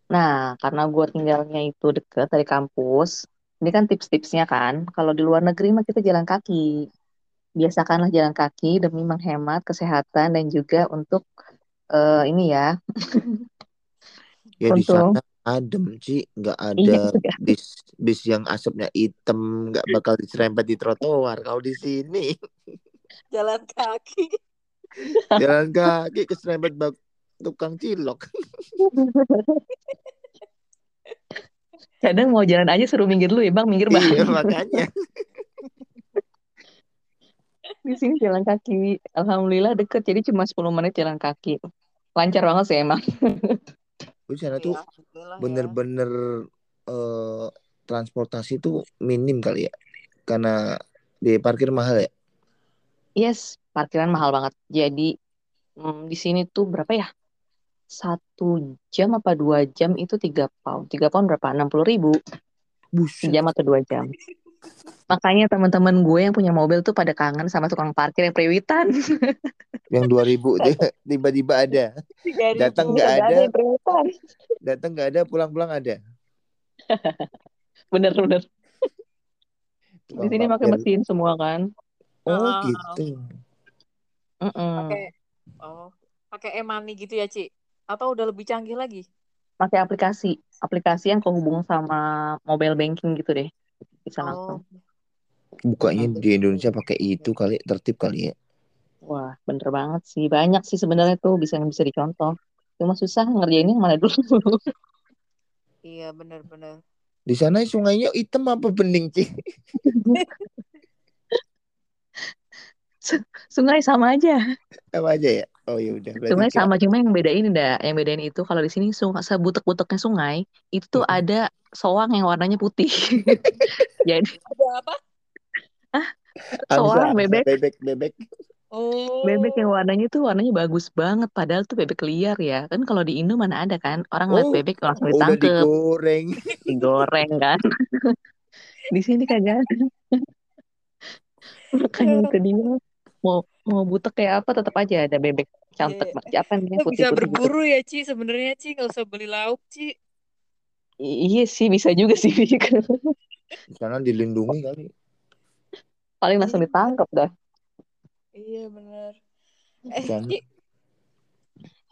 Nah, karena gue tinggalnya itu deket dari kampus, ini kan tips-tipsnya kan, kalau di luar negeri mah kita jalan kaki. Biasakanlah jalan kaki demi menghemat kesehatan dan juga untuk eh, ini ya, Ya di Untung. sana adem sih, nggak Iya, ada bis bis yang asapnya hitam, nggak bakal diserempet di trotoar. Kalau di sini Jalan kaki. jalan kaki keserempet bak tukang cilok. kadang mau jalan aja suruh minggir dulu ya bang, minggir bang. Iya makanya. Di sini jalan kaki, alhamdulillah deket, jadi cuma 10 menit jalan kaki. Lancar banget sih emang. Di sana tuh Iya, alhamdulillah ya. bener-bener eh, transportasi tuh minim kali ya, karena di parkir mahal ya. Yes, parkiran mahal banget. Jadi hmm, di sini tuh berapa ya? Satu jam apa dua jam itu tiga pound. Tiga pound berapa? Enam puluh ribu. Buset. Sejam atau dua jam. Makanya teman-teman gue yang punya mobil tuh pada kangen sama tukang parkir yang periwitan. Yang 2000 tuh tiba-tiba ada, datang nggak ada, datang nggak ada, pulang-pulang ada. Bener-bener. Di Tukang sini pakai mesin semua kan. Oh Ah. gitu. Pakai oh, pakai e-money gitu ya, Ci? Atau udah lebih canggih lagi? Pakai aplikasi. Aplikasi yang kehubung sama mobile banking gitu deh. Bisa Oh. langsung. Bukanya di Indonesia pakai itu kali tertib kali ya. Wah, bener banget sih. Banyak sih sebenarnya tuh bisa yang bisa dicontoh. Cuma susah ngerjainnya yang mana dulu. Iya, benar-benar. Di sana sungainya hitam apa bening, Ci? Sungai sama aja. Sama aja ya? Oh ya udah. Berarti Sungai sama cuma yang bedain dah, yang bedain itu kalau di sini sungai sebutek-buteknya sungai itu tuh Mm-mm. ada soang yang warnanya putih. Jadi Ada apa? soang Angsa, bebek bebek, bebek. Oh. bebek yang warnanya tuh warnanya bagus banget padahal tuh bebek liar ya. Kan kalau di Indo mana ada kan orang lihat Oh, bebek langsung udah ditangkep, digoreng. digoreng kan. Di sini kagak. Makanya itu dia mau mau butek kayak apa tetap aja ada bebek cantik Iya. apa namanya Lo bisa gitu. berburu ya, Ci. Sebenarnya, Ci, nggak usah beli lauk, Ci. I- Iya sih bisa juga sih. Di sana dilindungi kali. Paling langsung ditangkap dah. Iya, benar. Eh. Ci.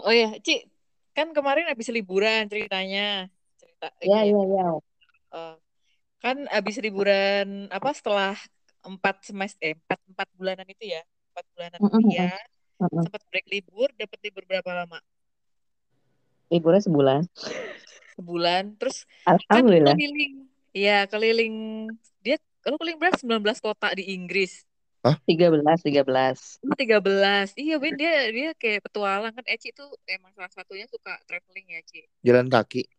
Oh ya, Ci. Kan kemarin habis liburan ceritanya. Cerita Ya ini ya. ya ya. Eh, kan habis liburan apa setelah empat semester eh empat empat bulanan itu ya empat bulanan Mm-mm, kuliah mm-mm. sempat break libur dapat libur berapa lama Liburnya sebulan. sebulan terus kan Alhamdulillah. keliling ya keliling dia kalau keliling berapa 19 kota di Inggris 13 13. Oh, 13 iya Win dia dia kayak petualang kan Eci itu emang salah satunya suka traveling ya Ci Jalan kaki.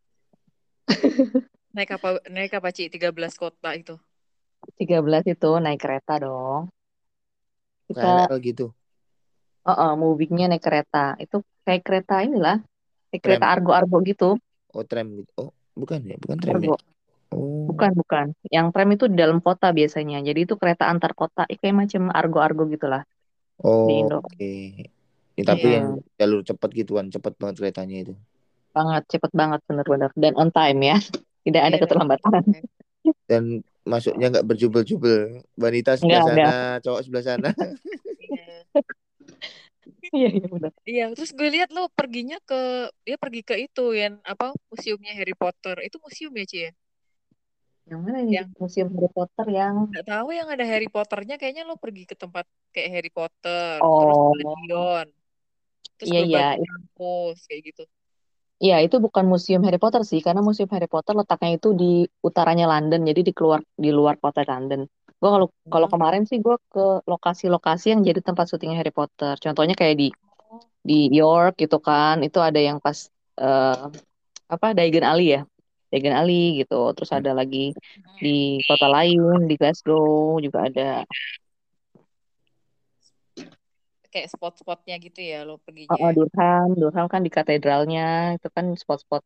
naik apa naik apa Ci 13 kota itu 13 itu naik kereta dong. Kita KRL gitu. uh -uh, movingnya naik kereta. Itu kayak kereta inilah. Kayak Tram. kereta argo-argo gitu. Oh, tram gitu. Oh, bukan ya? Bukan tram ya? Argo. Oh. Bukan, bukan. Yang tram itu di dalam kota biasanya. Jadi itu kereta antar kota. Eh, kayak macam argo-argo gitulah Oh, oke. Ya, tapi Iya. yang jalur cepat gituan, cepat banget keretanya itu. Banget, cepet banget bener-bener. Dan on time ya. Tidak ada Iya, bener. keterlambatan. Dan masuknya nggak berjubel-jubel. Wanita sebelah Enggak, sana, enggak. cowok sebelah sana. Iya. Iya, iya bener. Iya, terus gue lihat lo perginya ke dia pergi ke itu yang apa museumnya Harry Potter. Itu museum ya, Ci ya? Yang mana nih? Yang Museum Harry Potter yang... nggak tahu yang ada Harry Potternya kayaknya lo pergi ke tempat kayak Harry Potter, terus Oh, stadion, terus iya, iya. berbagai kampus kayak gitu. Iya, itu bukan museum Harry Potter sih, karena museum Harry Potter letaknya itu di utaranya London, jadi di keluar di luar kota London. Gue kalau kalau Hmm. kemarin sih gue ke lokasi-lokasi yang jadi tempat syutingnya Harry Potter. Contohnya kayak di di York gitu kan, itu ada yang pas eh, apa Diagon Alley ya, Diagon Alley gitu. Terus ada lagi di kota lain di Glasgow juga ada. Kayak spot-spotnya gitu ya lo Oh, oh, perginya. Durham, Durham kan di katedralnya itu kan spot-spot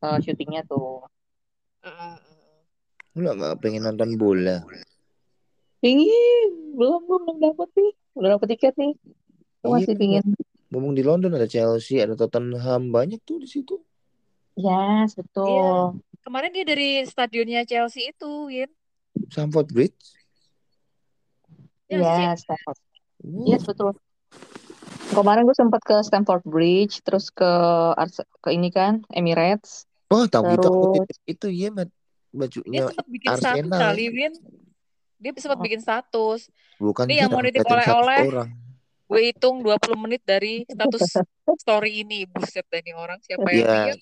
eh, syutingnya tuh. Ah. Lu nggak pengen nonton bola? Pingin, belum belum belum dapet nih, udah dapet tiket nih. Gue Iya, masih pingin. ngomong di London ada Chelsea, ada Tottenham, banyak tuh di situ. Yes, Iya, betul. kemarin dia dari stadionnya Chelsea itu, Win. Stamford Bridge. Ya sih, Ci? Yes, Stamford. Yes, betul. Kemarin gue sempat ke Stamford Bridge, terus ke Ars ke ini kan, Emirates, Wah, tahu aku terus itu ya Mat. Dia bajunya sempat bikin status Arsenal. kali, Win. Dia sempat oh, bikin status. Bukan Ini yang mau nitip satu oleh-oleh, gue hitung 20 menit dari status story ini. Buset dah nih orang, siapa yang Ya, lihat?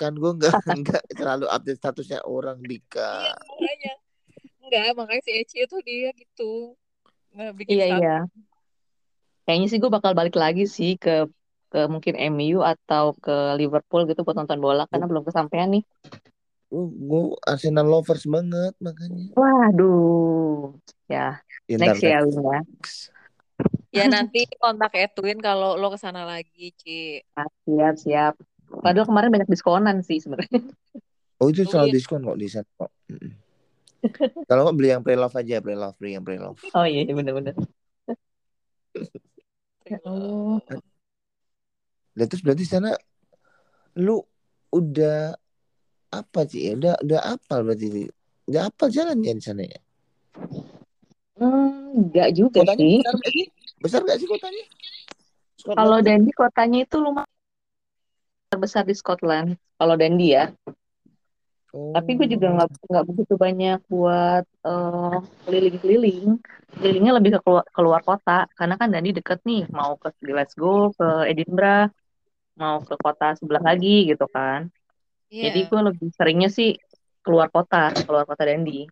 kan gue nggak nggak selalu update statusnya orang Iya, Dika. makanya. Enggak, makanya si Eci itu dia gitu. Nggak bikin iya status. iya. Kayaknya sih gue bakal balik lagi sih ke ke mungkin MU atau ke Liverpool gitu buat nonton bola karena belum kesampaian nih. Gue gue Arsenal lovers banget makanya. Waduh, ya Ya, ntar next ya. Win ya. Ya nanti kontak Edwin kalau lo ke sana lagi, Ci. Ah, siap siap. Padahal kemarin banyak diskonan sih sebenarnya. Oh itu selalu iya. diskon kok di sana kok. Kalau nggak beli yang pre-love aja, pre-love, beli yang pre-love. Oh iya bener-bener. Ya Allah. Lah terus berarti di sana lu udah apa sih ya? Udah udah apal berarti. Udah apal jalannya di sana ya? Hmm, enggak juga Kotanya sih. besar nggak sih? Besar nggak sih kotanya? Kalau Scotland. Dundee kotanya itu lumayan terbesar di Scotland. Kalau Dundee ya. Tapi gue juga nggak nggak begitu banyak buat uh, keliling-keliling. Kelilingnya lebih ke keluar, keluar kota. Karena kan Dani deket nih. Mau ke Glasgow, ke Edinburgh, mau ke kota sebelah lagi gitu kan. Yeah. Jadi gue lebih seringnya sih keluar kota, keluar kota Dandi.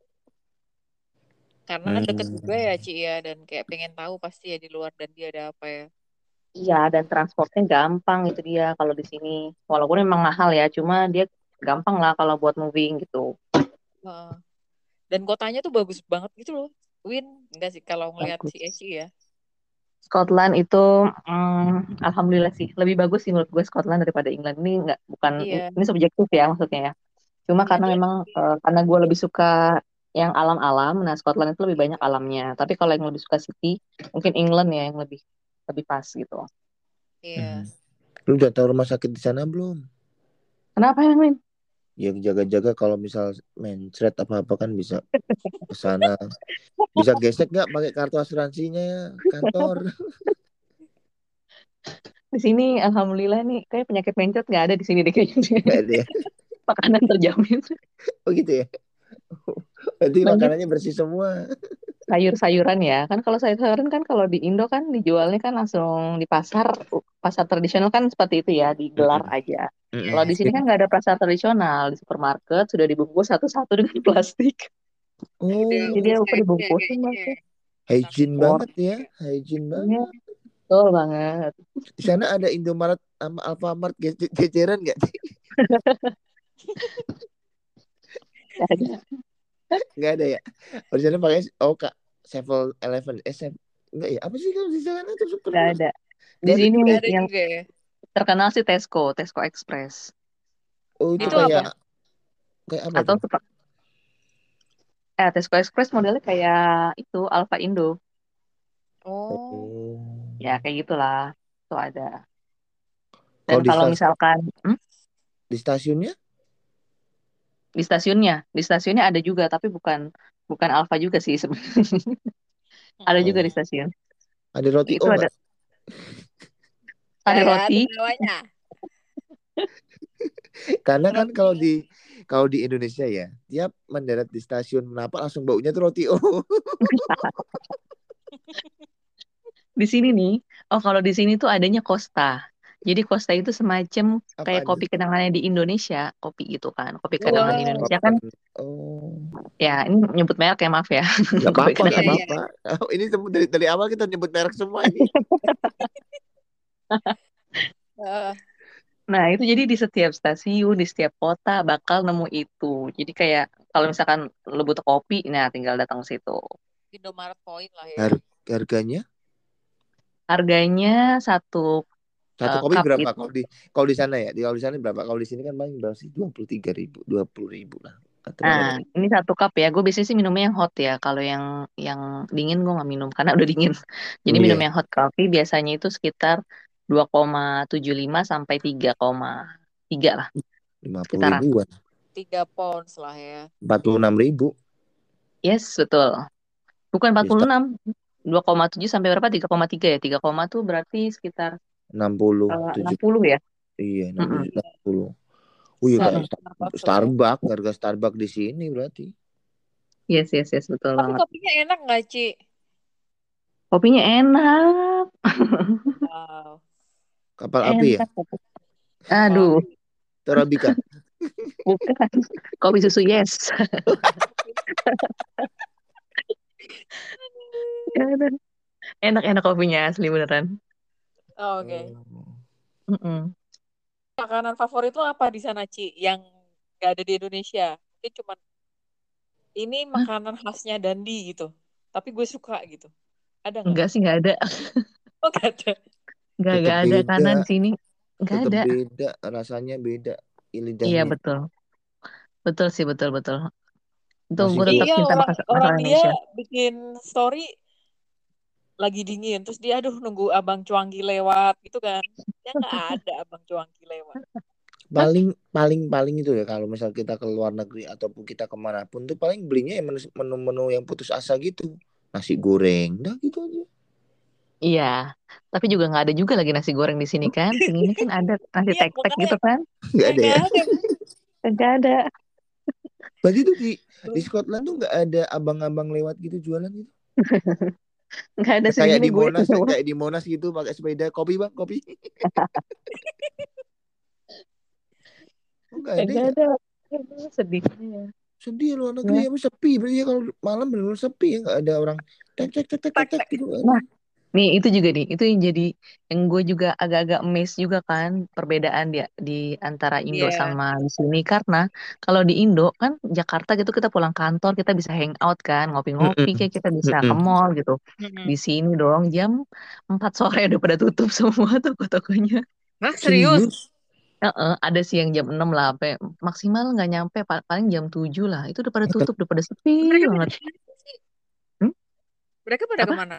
Karena kan deket juga ya Ci ya. Dan kayak pengen tahu pasti ya di luar Dandi ada apa ya. Iya, dan transportnya gampang itu dia kalau di sini. Walaupun memang mahal ya, cuma dia gampang lah kalau buat moving gitu. Uh, dan kotanya tuh bagus banget gitu loh. Win, enggak sih kalau ngeliat si Eci ya. Scotland itu hmm, alhamdulillah sih lebih bagus sih menurut gue Scotland daripada England ini nggak bukan iya. ini subjektif ya maksudnya ya cuma iya, karena iya. memang uh, karena gue lebih suka yang alam-alam nah Scotland itu lebih banyak alamnya tapi kalau yang lebih suka city mungkin England ya yang lebih lebih pas gitu iya hmm. lu udah tahu rumah sakit di sana belum kenapa ya Min ya jaga-jaga kalau misal mencret apa apa kan bisa ke sana. Bisa gesek nggak pakai kartu asuransinya kantor. Di sini alhamdulillah nih kayak penyakit mencret nggak ada di sini deh kayaknya. Ada ya? makanan terjamin. Oh gitu ya berarti makanannya bersih semua. Sayur-sayuran ya. Kan kalau sayur-sayuran kan kalau di Indo kan dijualnya kan langsung di pasar. Pasar tradisional kan seperti itu ya digelar aja. Kalau di sini kan nggak ada pasar tradisional. Di supermarket sudah dibungkus satu-satu dengan plastik. Oh. Jadi apa dibungkus hygiene banget ya hygiene iya, banget betul banget. Di sana ada Indomaret sama Alfamart geceran nggak sih? Ada Enggak ada ya. Originalnya pakai oh kak Sevel Eleven. Eh Sevel, enggak ya? Apa sih kalau di sana itu super enggak ada. Di sini ada yang juga ya? terkenal sih Tesco Tesco Express. Oh itu, itu kayak apa? kayak apa atau super eh Tesco Express modelnya kayak itu Alfa Indo. Oh. Ya kayak gitulah. Itu ada. Dan kalau misalkan hmm? di stasiunnya di stasiunnya. Di stasiunnya ada juga tapi bukan bukan Alfa juga sih sebenarnya. Ada juga di stasiun. Ada roti itu oh, ada ada roti. karena kan kalau di kalau di Indonesia ya tiap mendarat di stasiun kenapa langsung baunya tuh roti oh. Di sini nih oh kalau di sini tuh adanya Costa jadi Costa itu semacam Apa kayak kopi kenangannya di Indonesia, kopi gitu kan. Kopi kenangan di Indonesia kan. Oh. Ya, ini nyebut merek ya, maaf ya. Gak apa-apa, gak apa-apa. Oh, ini dari, dari awal kita nyebut merek semua ini. nah, itu jadi di setiap stasiun, di setiap kota bakal nemu itu. Jadi kayak kalau misalkan lo butuh kopi, nah tinggal datang ke situ. Indomaret Point lah ya. Har harganya? Harganya satu satu uh, kopi berapa kalau di kalau di sana ya? Di kalau di sana berapa? Kalau di sini kan paling berapa sih? Dua puluh tiga ribu, dua puluh ribu lah. nah, ini satu cup ya. Gue biasanya sih minumnya yang hot ya. Kalau yang yang dingin gue nggak minum karena udah dingin. Jadi yeah. minum yang hot coffee biasanya itu sekitar 2,75 sampai 3,3 lah. 50 ribuan. 3 pounds lah ya. 46 ribu. Yes, betul. Bukan 46. 2,7 sampai berapa? 3,3 ya. 3, tuh berarti sekitar 60 uh, 60 ya iya 60 mm -hmm. 60 Wih, kayak Starbucks, Starbucks, harga Starbucks di sini berarti. Yes, yes, yes, betul Tapi banget. kopinya enak gak, Ci? Kopinya enak. Wow. Kapal enak. api ya? Aduh. Terabika. Bukan. Kopi susu yes. Enak-enak kopinya asli beneran. Oh, Oke. Okay. Mm -mm. Makanan favorit lo apa di sana, Ci? Yang gak ada di Indonesia? Mungkin cuma ini makanan khasnya Dandi gitu. Tapi gue suka gitu. Ada nggak? Enggak sih, nggak ada. oh, nggak ada. Nggak, nggak ada kanan sini. Nggak ada. beda, rasanya beda. Lidahnya. Iya, betul. Betul sih, betul, betul. Itu gue tetap iya, cinta orang, orang dia bikin story lagi dingin terus dia aduh nunggu abang cuangki lewat gitu kan. Ya nggak ada abang cuangki lewat. Paling paling paling itu ya kalau misal kita ke luar negeri ataupun kita ke mana pun tuh paling belinya yang menu-menu yang putus asa gitu. Nasi goreng dah gitu aja. Iya tapi juga nggak ada juga lagi nasi goreng di sini kan. Ini kan ada nasi iya, tek-tek gitu kan. Nggak ada ya? Nggak ada. Berarti tuh di di Scotland tuh nggak ada abang-abang lewat gitu jualan gitu. Nggak ada kayak di gue Monas tuh. kayak di Monas gitu pakai sepeda kopi bang kopi. Enggak ada. Nggak ya? ada. Sedihnya. Sedih luar negeri ya. sepi berarti ya kalau malam benar-benar sepi ya nggak ada orang tek tek tek tek, tek gitu. Nah, nih itu juga nih, itu yang jadi yang gue juga agak-agak amazed juga kan perbedaan dia di antara Indo Iya. sama di sini karena kalau di Indo kan Jakarta gitu kita pulang kantor kita bisa hangout kan ngopi-ngopi Mm-mm. kayak kita bisa ke Mm-mm. mall gitu. Mm-mm. Di sini dong jam 4 sore udah pada tutup semua toko-tokonya. Hah, serius? Serius? Heeh, ada sih yang jam 6 lah, sampai maksimal nggak nyampe pa- paling jam 7 lah. Itu udah pada tutup, udah pada sepi Mereka pada banget. ke mana sih? Hmm? Mereka pada Apa? ke mana?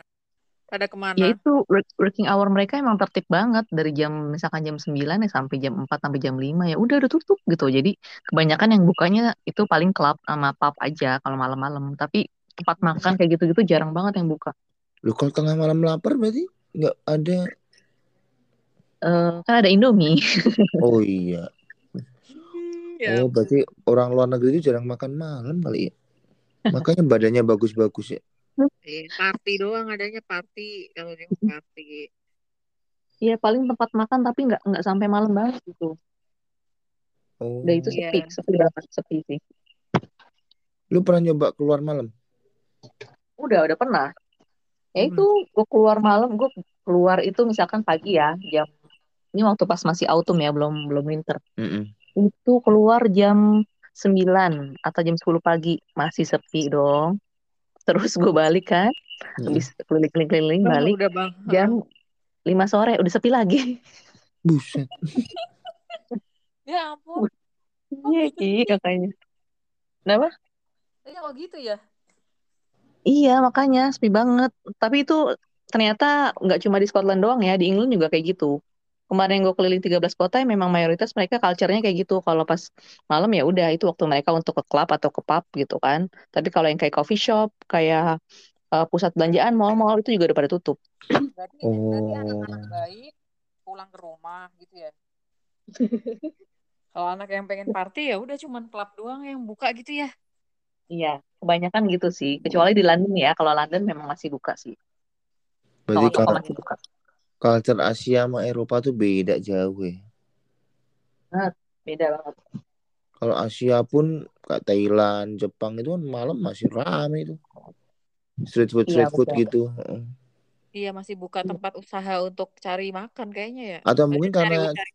Pada ke mana? Ya itu work- working hour mereka emang tertib banget dari jam misalkan jam 9 ya sampai jam 4 sampai jam 5 ya udah udah tutup gitu. Jadi kebanyakan yang bukanya itu paling klub sama pub aja kalau malam-malam. Tapi tempat makan kayak gitu-gitu jarang banget yang buka. Lu kalau tengah malam lapar berarti nggak ada. Eh, kan ada Indomie. Oh iya. Hmm, ya Oh berarti orang luar negeri itu jarang makan malam kali ya. Makanya badannya bagus-bagus ya. Eh, party doang adanya party kalau dia mau party. Iya paling tempat makan tapi nggak nggak sampai malam banget gitu. Oh. Udah itu Iya. sepi, sepi banget, sepi sih. Lu pernah nyoba keluar malam? Udah, udah pernah. Ya Hmm. itu gue keluar malam, gue keluar itu misalkan pagi ya, jam ini waktu pas masih autumn ya, belum belum winter. Mm-mm. Itu keluar jam 9 atau jam 10 pagi, masih sepi dong. Terus gue balik kan, habis keliling-keliling balik udah bang. jam 5 sore udah sepi lagi. Buset. Ya ampun. Iya, Ki, makanya. Kenapa? Ya kok gitu ya? Iya, makanya sepi banget. Tapi itu ternyata nggak cuma di Scotland doang ya, di England juga kayak gitu. Kemarin gue keliling 13 kota ya memang mayoritas mereka culture-nya kayak gitu. Kalau pas malam ya udah itu waktu mereka untuk ke klub atau ke pub gitu kan. Tapi kalau yang kayak coffee shop, kayak uh, pusat belanjaan, mall-mall itu juga udah pada tutup. Berarti, berarti Oh. anak-anak baik pulang ke rumah gitu ya? Kalau anak yang pengen party ya udah cuman klub doang yang buka gitu ya? Iya, kebanyakan gitu sih. Kecuali di London ya. Kalau London memang masih buka sih. Berarti kalau masih buka. Culture Asia sama Eropa tuh beda jauh ya. Beda banget. Kalau Asia pun kayak Thailand, Jepang itu kan malam masih rame itu. Street food, Iya, street food betul. gitu. Iya masih buka tempat usaha untuk cari makan kayaknya ya? Atau mungkin cari karena cari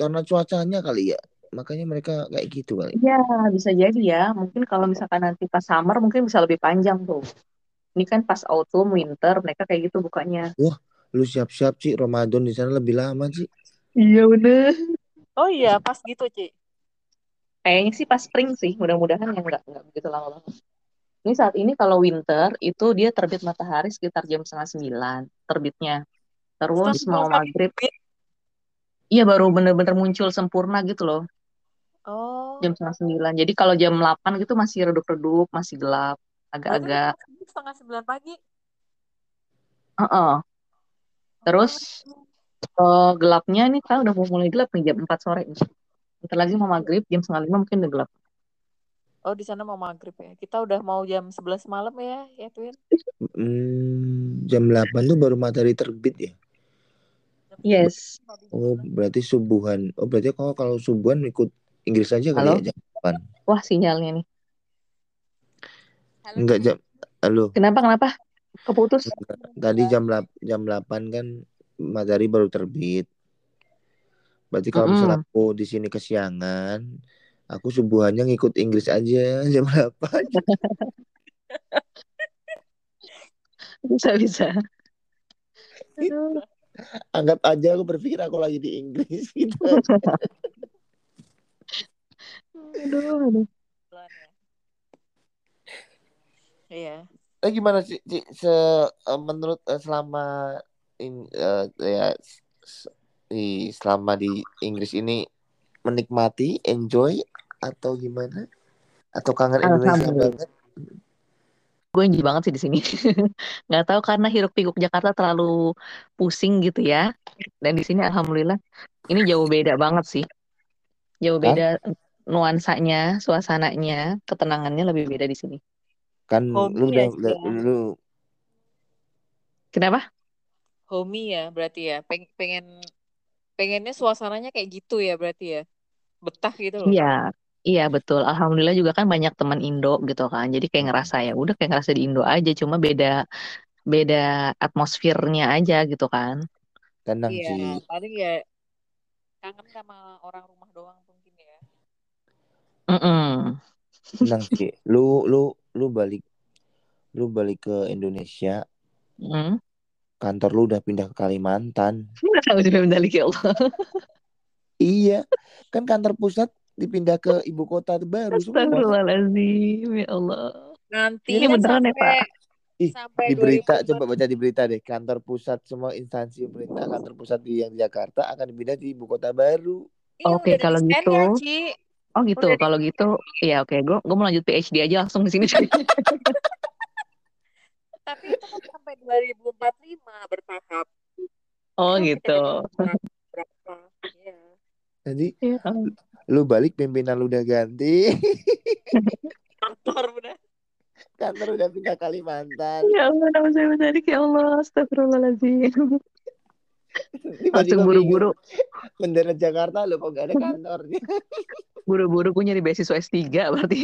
karena cuacanya kali ya. Makanya mereka kayak gitu kali. Iya, bisa jadi ya. Mungkin kalau misalkan nanti pas summer mungkin bisa lebih panjang tuh. Ini kan pas autumn, winter, mereka kayak gitu bukanya. Lu siap-siap Ci, Ramadan di sana lebih lama Ci. Iya bener. Oh iya pas gitu Ci. Kayaknya sih pas spring sih, mudah-mudahan yang nggak nggak begitu lama banget. Ini saat ini kalau winter itu dia terbit matahari sekitar jam setengah sembilan terbitnya. Terus mau maghrib, iya baru bener-bener muncul sempurna gitu loh, Oh. jam setengah sembilan. Jadi kalau jam 8 gitu masih redup-redup, masih gelap, agak-agak. setengah sembilan pagi. Heeh. Terus eh, gelapnya nih kan udah mau mulai gelap nih jam 4 sore. Bentar lagi mau maghrib, jam setengah lima mungkin udah gelap. Oh di sana mau maghrib ya. Kita udah mau jam 11 malam ya, ya Twin. Hmm, jam 8 tuh baru matahari terbit ya. Yes. Oh, berarti subuhan. Oh, berarti kalau kalau subuhan ikut Inggris aja kali Halo? ya jam 8. Wah sinyalnya nih. Halo, Enggak jam Halo. Kenapa kenapa? Keputus? Tadi jam jam 8 kan matahari baru terbit. Berarti kalau misalnya Mm-mm. aku di sini kesiangan, aku subuhannya ngikut Inggris aja jam 8. Bisa bisa. Aduh. Anggap aja aku berpikir aku lagi di Inggris gitu. Aduh, aduh. Ya. Iya. Eh gimana sih? Se eh, menurut eh, selama in, eh, ya di selama di Inggris ini menikmati, enjoy atau gimana? Atau kangen Indonesia banget? Gue enjoy banget sih di sini. Nggak tahu karena hiruk pikuk Jakarta terlalu pusing gitu ya. Dan di sini alhamdulillah ini jauh beda banget sih. Jauh Hah? beda nuansanya, suasananya, ketenangannya lebih beda di sini. Kan Homey lu udah, ya, lu Kenapa? Homey ya berarti ya. Peng- pengen pengennya suasananya kayak gitu ya berarti ya. Betah gitu loh. Iya, iya betul. Alhamdulillah juga kan banyak teman Indo gitu kan. Jadi kayak ngerasa ya udah kayak ngerasa di Indo aja, cuma beda beda atmosfernya aja gitu kan. tenang Iya, sih. paling ya kangen sama orang rumah doang mungkin ya. Mm-mm. Tenang sih. Lu lu lu balik lu balik ke Indonesia, Mm. kantor lu udah pindah ke Kalimantan. Ya. Iya, kan kantor pusat dipindah ke ibu kota baru. Astagfirullahaladzim, ya Allah. Nanti Ini ya beneran ya, sampai Pak? Ih, sampai di berita 2004. coba baca di berita deh, kantor pusat semua instansi pemerintah kantor pusat di yang di Jakarta akan dipindah di ibu kota baru. Iya, Oke, udah ada kalau gitu. Ci. Oh gitu, Udah di- kalau gitu, ya oke, gue gue mau lanjut PhD aja langsung di sini. Tapi itu kan sampai 2045 bertahap. Oh Kan gitu. berapa? Iya. Jadi Ya, lu balik pimpinan lu udah ganti, Kantor udah. kantor udah pindah Kalimantan. ya Allah, nama saya menarik ya Allah, astagfirullahaladzim. Langsung buru-buru, Mendarat Jakarta lu kok gak ada kantornya. buru-buru gue nyari beasiswa S3 berarti.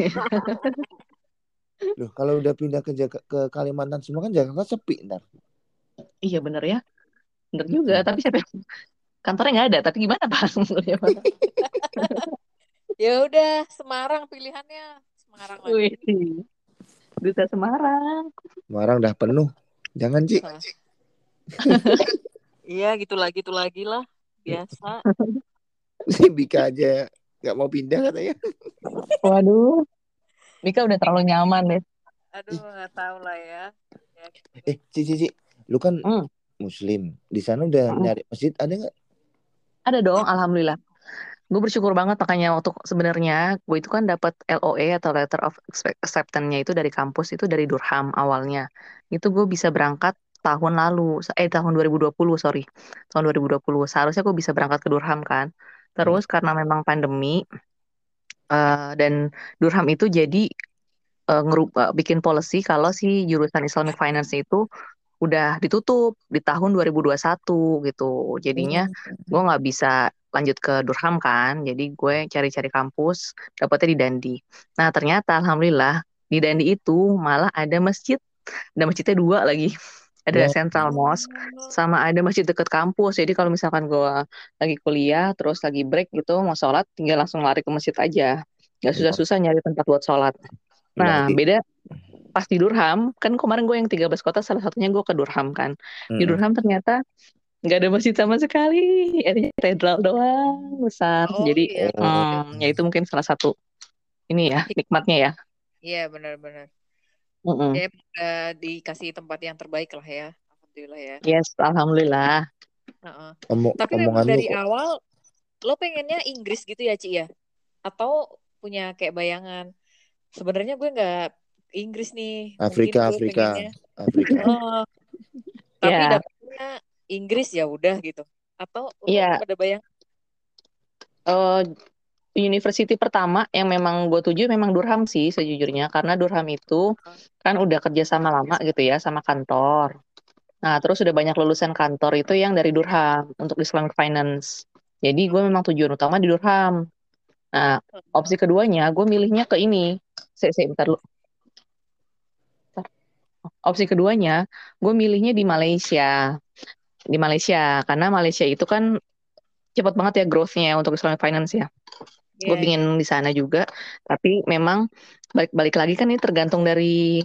Loh, kalau udah pindah ke Jak- ke Kalimantan semua kan Jakarta sepi ntar. Iya bener ya, bener juga. Tapi siapa yang- kantornya nggak ada. Tapi gimana Pak? Ya udah, Semarang pilihannya. Semarang lagi. Wih, duta Semarang. Semarang udah penuh. Jangan, Ci. Iya, gitu lagi, gitu lagi lah. Biasa. Si Bika aja gak mau pindah katanya. Waduh, Mika udah terlalu nyaman deh. Aduh, nggak tahu lah ya. ya gitu. Eh, Ci, Ci, Ci. Lu kan Hmm. Muslim. Di sana udah Hmm. nyari masjid ada nggak? Ada dong, alhamdulillah. Gue bersyukur banget makanya untuk sebenarnya gue itu kan dapat LOE atau Letter of Acceptance-nya itu dari kampus itu dari Durham awalnya. Itu gue bisa berangkat tahun lalu, eh tahun 2020 sorry, tahun 2020. Seharusnya gue bisa berangkat ke Durham kan. Terus karena memang pandemi eh, dan Durham itu jadi eh, ngerubah bikin policy kalau si jurusan Islamic Finance itu udah ditutup di tahun 2021 gitu. Jadinya gue nggak bisa lanjut ke Durham kan. Jadi gue cari-cari kampus, dapetnya di Dandi. Nah ternyata alhamdulillah di Dandi itu malah ada masjid. Ada masjidnya dua lagi. Ada Wow. Central Mosque sama ada masjid deket kampus. Jadi kalau misalkan gue lagi kuliah terus lagi break gitu mau sholat tinggal langsung lari ke masjid aja. Gak susah-susah nyari tempat buat sholat. Nah Berarti- beda pas di Durham kan kemarin gue yang 13 kota salah satunya gue ke Durham kan. Di Mm-mm. Durham ternyata nggak ada masjid sama sekali. Adanya katedral doang besar. Oh, Jadi iya. hmm, ya itu mungkin salah satu ini ya nikmatnya ya. Iya, benar-benar. Mm-mm. Ya, dikasih tempat yang terbaik lah ya. Alhamdulillah ya. Yes, alhamdulillah. Heeh. Omo- Tapi memang dari kok. awal lo pengennya Inggris gitu ya, Ci ya? Atau punya kayak bayangan sebenarnya gue nggak Inggris nih. Afrika, Afrika, pengennya Afrika. Oh, tapi Ya. dapetnya Inggris ya udah gitu. Atau lo Iya. ada bayang Eh, university pertama yang memang gue tuju memang Durham sih sejujurnya karena Durham itu kan udah kerja sama lama gitu ya sama kantor. Nah terus udah banyak lulusan kantor itu yang dari Durham untuk Islamic Finance. Jadi gue memang tujuan utama di Durham. Nah opsi keduanya gue milihnya ke ini. Saya, bentar. Bentar. Opsi keduanya gue milihnya di Malaysia. Di Malaysia karena Malaysia itu kan cepat banget ya growth-nya untuk Islamic Finance ya. Gue Iya, pingin di sana juga, tapi memang balik-balik lagi kan ini tergantung dari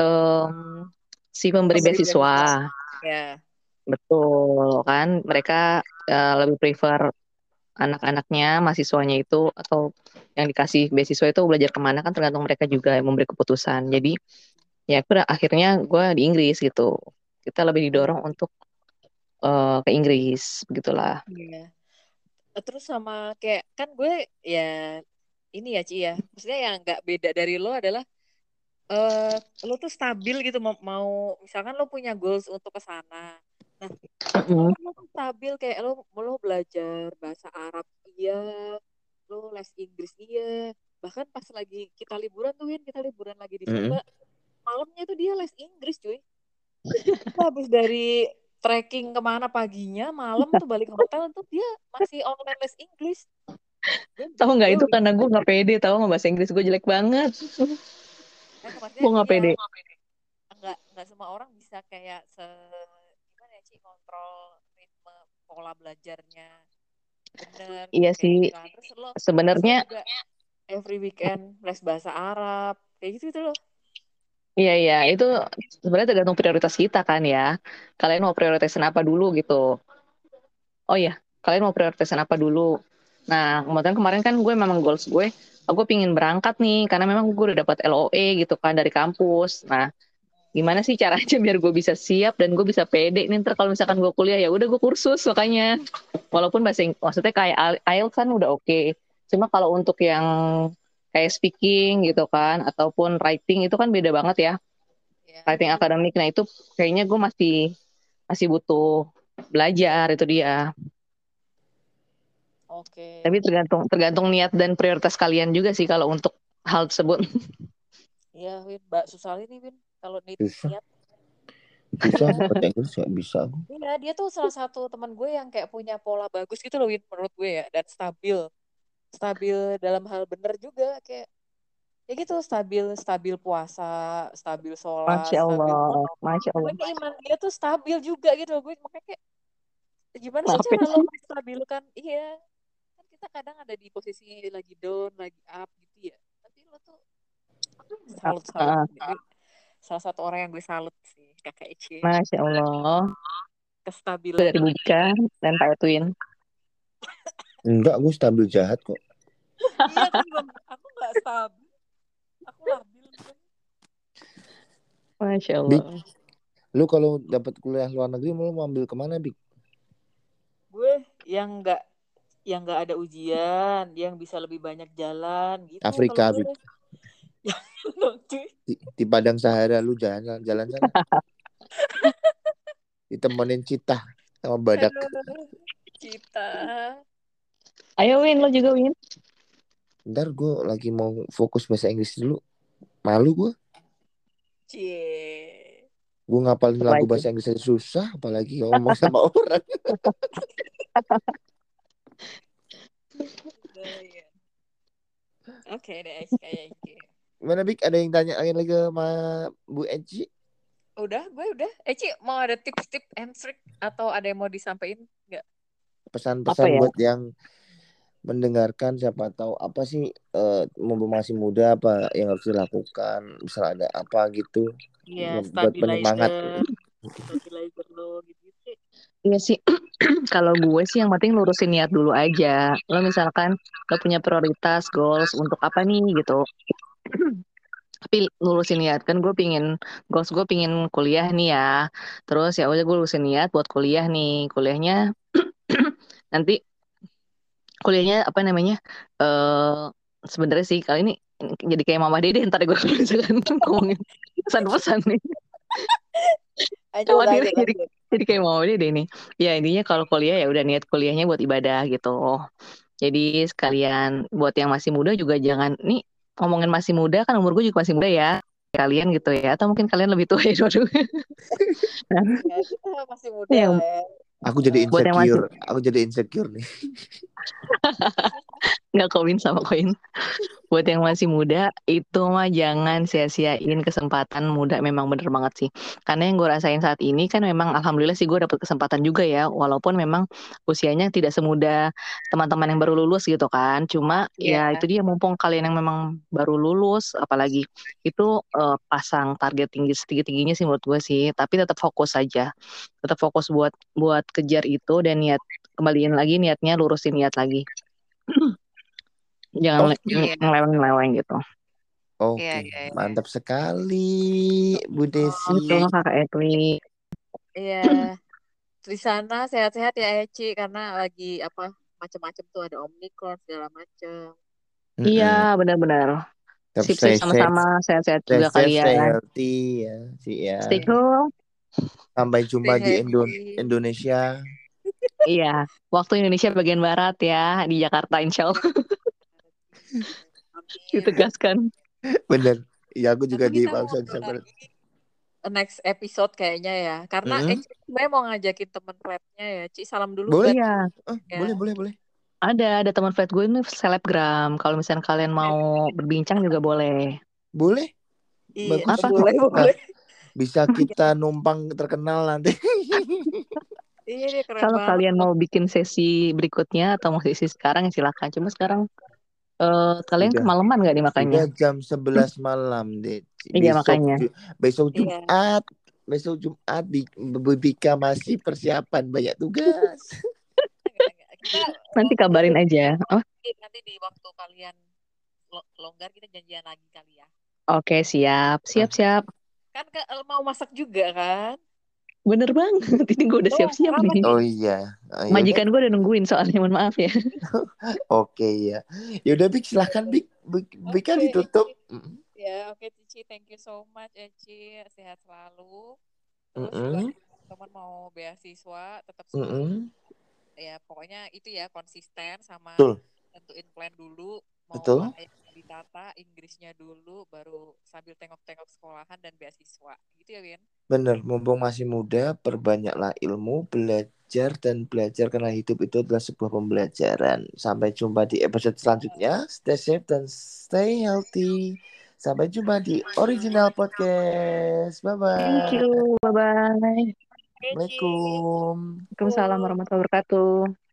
em, si pemberi beasiswa. ya. Betul kan, mereka eh, lebih prefer anak-anaknya, mahasiswanya itu atau yang dikasih beasiswa itu belajar ke mana kan tergantung mereka juga yang memberi keputusan. Jadi ya aku akhirnya gue di Inggris gitu. Kita lebih didorong untuk eh, ke Inggris, begitulah. Iya. Terus sama kayak kan gue ya ini ya Ci ya. Maksudnya yang nggak beda dari lo adalah eh lo tuh stabil gitu mau, mau misalkan lo punya goals untuk ke sana. Nah, Mm-mm. lo tuh stabil kayak lo lo belajar bahasa Arab iya, lo les Inggris iya bahkan pas lagi kita liburan tuh Win kita liburan lagi di Sumba mm -hmm. malamnya tuh dia les Inggris cuy habis dari trekking ke mana paginya malam tuh balik ke hotel tuh dia masih online les Inggris tahu nggak itu karena gue nggak pede tahu nggak bahasa Inggris gue jelek banget. Eh, gue nggak pede. nggak nggak semua orang bisa kayak se gimana ya sih kontrol ritme pola belajarnya. Bener iya sih. gitu. sebenarnya every weekend les bahasa Arab kayak gitu gitu loh Iya iya itu sebenarnya tergantung prioritas kita kan ya. Kalian mau prioritasin apa dulu gitu. Oh iya, kalian mau prioritasin apa dulu? Nah kemudian kemarin kan gue memang goals gue, aku pingin berangkat nih karena memang gue udah dapat LOE gitu kan dari kampus. Nah gimana sih caranya biar gue bisa siap dan gue bisa pede nih ntar kalau misalkan gue kuliah ya udah gue kursus makanya walaupun bahasa maksudnya kayak IELTS kan udah oke okay. cuma kalau untuk yang kayak speaking gitu kan ataupun writing itu kan beda banget ya. Yeah. writing akademik nah itu kayaknya gue masih masih butuh belajar itu dia. Oke. Okay. tapi tergantung tergantung niat dan prioritas kalian juga sih kalau untuk hal tersebut. Iya, Win. Mbak Susali nih, Win. Kalau niat. Bisa bisa bahasa Inggris nggak bisa. Iya dia tuh salah satu teman gue yang kayak punya pola bagus gitu loh Win menurut gue ya dan stabil stabil dalam hal bener juga kayak ya gitu stabil stabil puasa stabil sholat Masya Allah stabil, Masya Allah. Makanya iman dia tuh stabil juga gitu gue makanya kayak gimana sih cara lo stabilkan iya kan kita kadang ada di posisi lagi down lagi up gitu ya. Tapi lo tuh salut salut. uh, salah satu orang yang gue salut sih kakak Eci Masya Allah. Kestabilan. Dari Buka dan Pak Edwin enggak gue stabil jahat kok iya aku nggak stabil aku labil Masya Allah. Bik, lu kalau dapat kuliah luar negeri lu mau ambil ke mana Bik? gue yang enggak yang enggak ada ujian yang bisa lebih banyak jalan gitu Afrika Bik. Di, di Padang Sahara lu jalan jalan sana. Ditemenin cita sama badak. Cita. Ayo Win lo juga Win ntar gue lagi mau fokus bahasa Inggris dulu malu gue cie gue ngapalin lagu bahasa Inggris aja susah apalagi ngomong sama orang iya. Oke deh, kayak gitu. Gimana Bik? Ada yang tanya lagi sama Bu Eci? Udah, gue udah. Eci, mau ada tips-tips and trick atau ada yang mau disampaikan nggak? Pesan-pesan ya? buat yang mendengarkan siapa tahu apa sih uh, masih muda apa yang harus dilakukan misal ada apa gitu iya, buat penyemangat stabilizer lo gitu Iya sih, kalau gue sih yang penting lurusin niat dulu aja. Lo misalkan lo punya prioritas, goals untuk apa nih gitu. Tapi lulusin niat kan gue pingin goals gue pingin kuliah nih ya. Terus ya udah gue lulusin niat buat kuliah nih. Kuliahnya nanti kuliahnya apa namanya eh uh, sebenarnya sih kali ini jadi kayak mama dede ntar gue misalkan ngomongin pesan-pesan nih Ayo, jadi, jadi, jadi kayak mau dede nih ya intinya kalau kuliah ya udah niat kuliahnya buat ibadah gitu jadi sekalian buat yang masih muda juga jangan nih ngomongin masih muda kan umur gue juga masih muda ya kalian gitu ya atau mungkin kalian lebih tua ya dua masih muda ya. Aku jadi insecure. Aku jadi insecure nih. Nggak koin sama koin. Buat yang masih muda, itu mah jangan sia-siain kesempatan muda. Memang bener banget sih. Karena yang gue rasain saat ini kan memang alhamdulillah sih gue dapet kesempatan juga ya. Walaupun memang usianya tidak semuda teman-teman yang baru lulus gitu kan. Cuma yeah. ya itu dia mumpung kalian yang memang baru lulus, apalagi itu uh, pasang target tinggi setinggi-tingginya sih menurut gue sih. Tapi tetap fokus aja. Tetap fokus buat buat kejar itu dan niat kembaliin lagi niatnya lurusin niat lagi jangan oh, iya. ngeleweng-ngeleweng gitu Oke, okay. iya, iya, iya. mantap sekali Bu Desi. Oke, Kakak Etwi. Iya. Di sana sehat-sehat ya Eci karena lagi apa macam-macam tuh ada Omicron segala macam. Iya, benar-benar. Sip-sip sama-sama sehat-sehat juga kalian. Stay healthy ya, sih ya. Stay cool. Sampai jumpa di Indo Indonesia. Iya, waktu Indonesia bagian barat ya di Jakarta Insya Allah. Ditegaskan. Bener. Iya aku juga lagi next episode kayaknya ya. Karena Mm-mm. eh, sebenarnya mau ngajakin temen flatnya ya. Ci salam dulu Boleh. buat Iya, Oh, Ya. boleh boleh boleh. ada ada teman flat gue ini selebgram. Kalau misalnya kalian mau berbincang juga boleh. Boleh. Iya, Bagus. Apa? boleh, Nah, boleh. bisa kita numpang terkenal nanti. Iya, dia keren Kalau banget. kalian mau bikin sesi berikutnya atau mau sesi sekarang ya silakan. Cuma sekarang eh, kalian Sudah. kemalaman nggak nih Sudah makanya? jam 11 malam deh. Iya, Besok makanya. Ju- besok Iya. Jumat. Besok Jumat di Bika masih persiapan banyak tugas. Kita Nanti kabarin aja. Oh, nanti di waktu kalian lo- longgar kita janjian lagi kali ya. oke siap, siap siap. Kan ke, mau masak juga kan? Bener banget. Ini gue udah Oh, siap-siap apa nih. Oh iya. Ah, yaudah. Majikan gue udah nungguin soalnya, mohon maaf ya. Oke ya. Yaudah Bik silahkan Bik. Bik Bika Oke, ditutup. Mm. Ya, oke Cici, thank you so much Eci, sehat selalu. Terus Mm-mm. buat teman mau beasiswa tetap Mm-mm. ya pokoknya itu ya konsisten sama Betul. tentuin plan dulu mau Betul. yang ditata Inggrisnya dulu baru sambil tengok-tengok sekolahan dan beasiswa gitu ya Win Bener, mumpung masih muda, perbanyaklah ilmu, belajar dan belajar karena hidup itu adalah sebuah pembelajaran. Sampai jumpa di episode selanjutnya. Stay safe dan stay healthy. Sampai jumpa di original podcast. Bye bye. Thank you. Bye-bye. Assalamualaikum. Waalaikumsalam warahmatullahi wabarakatuh.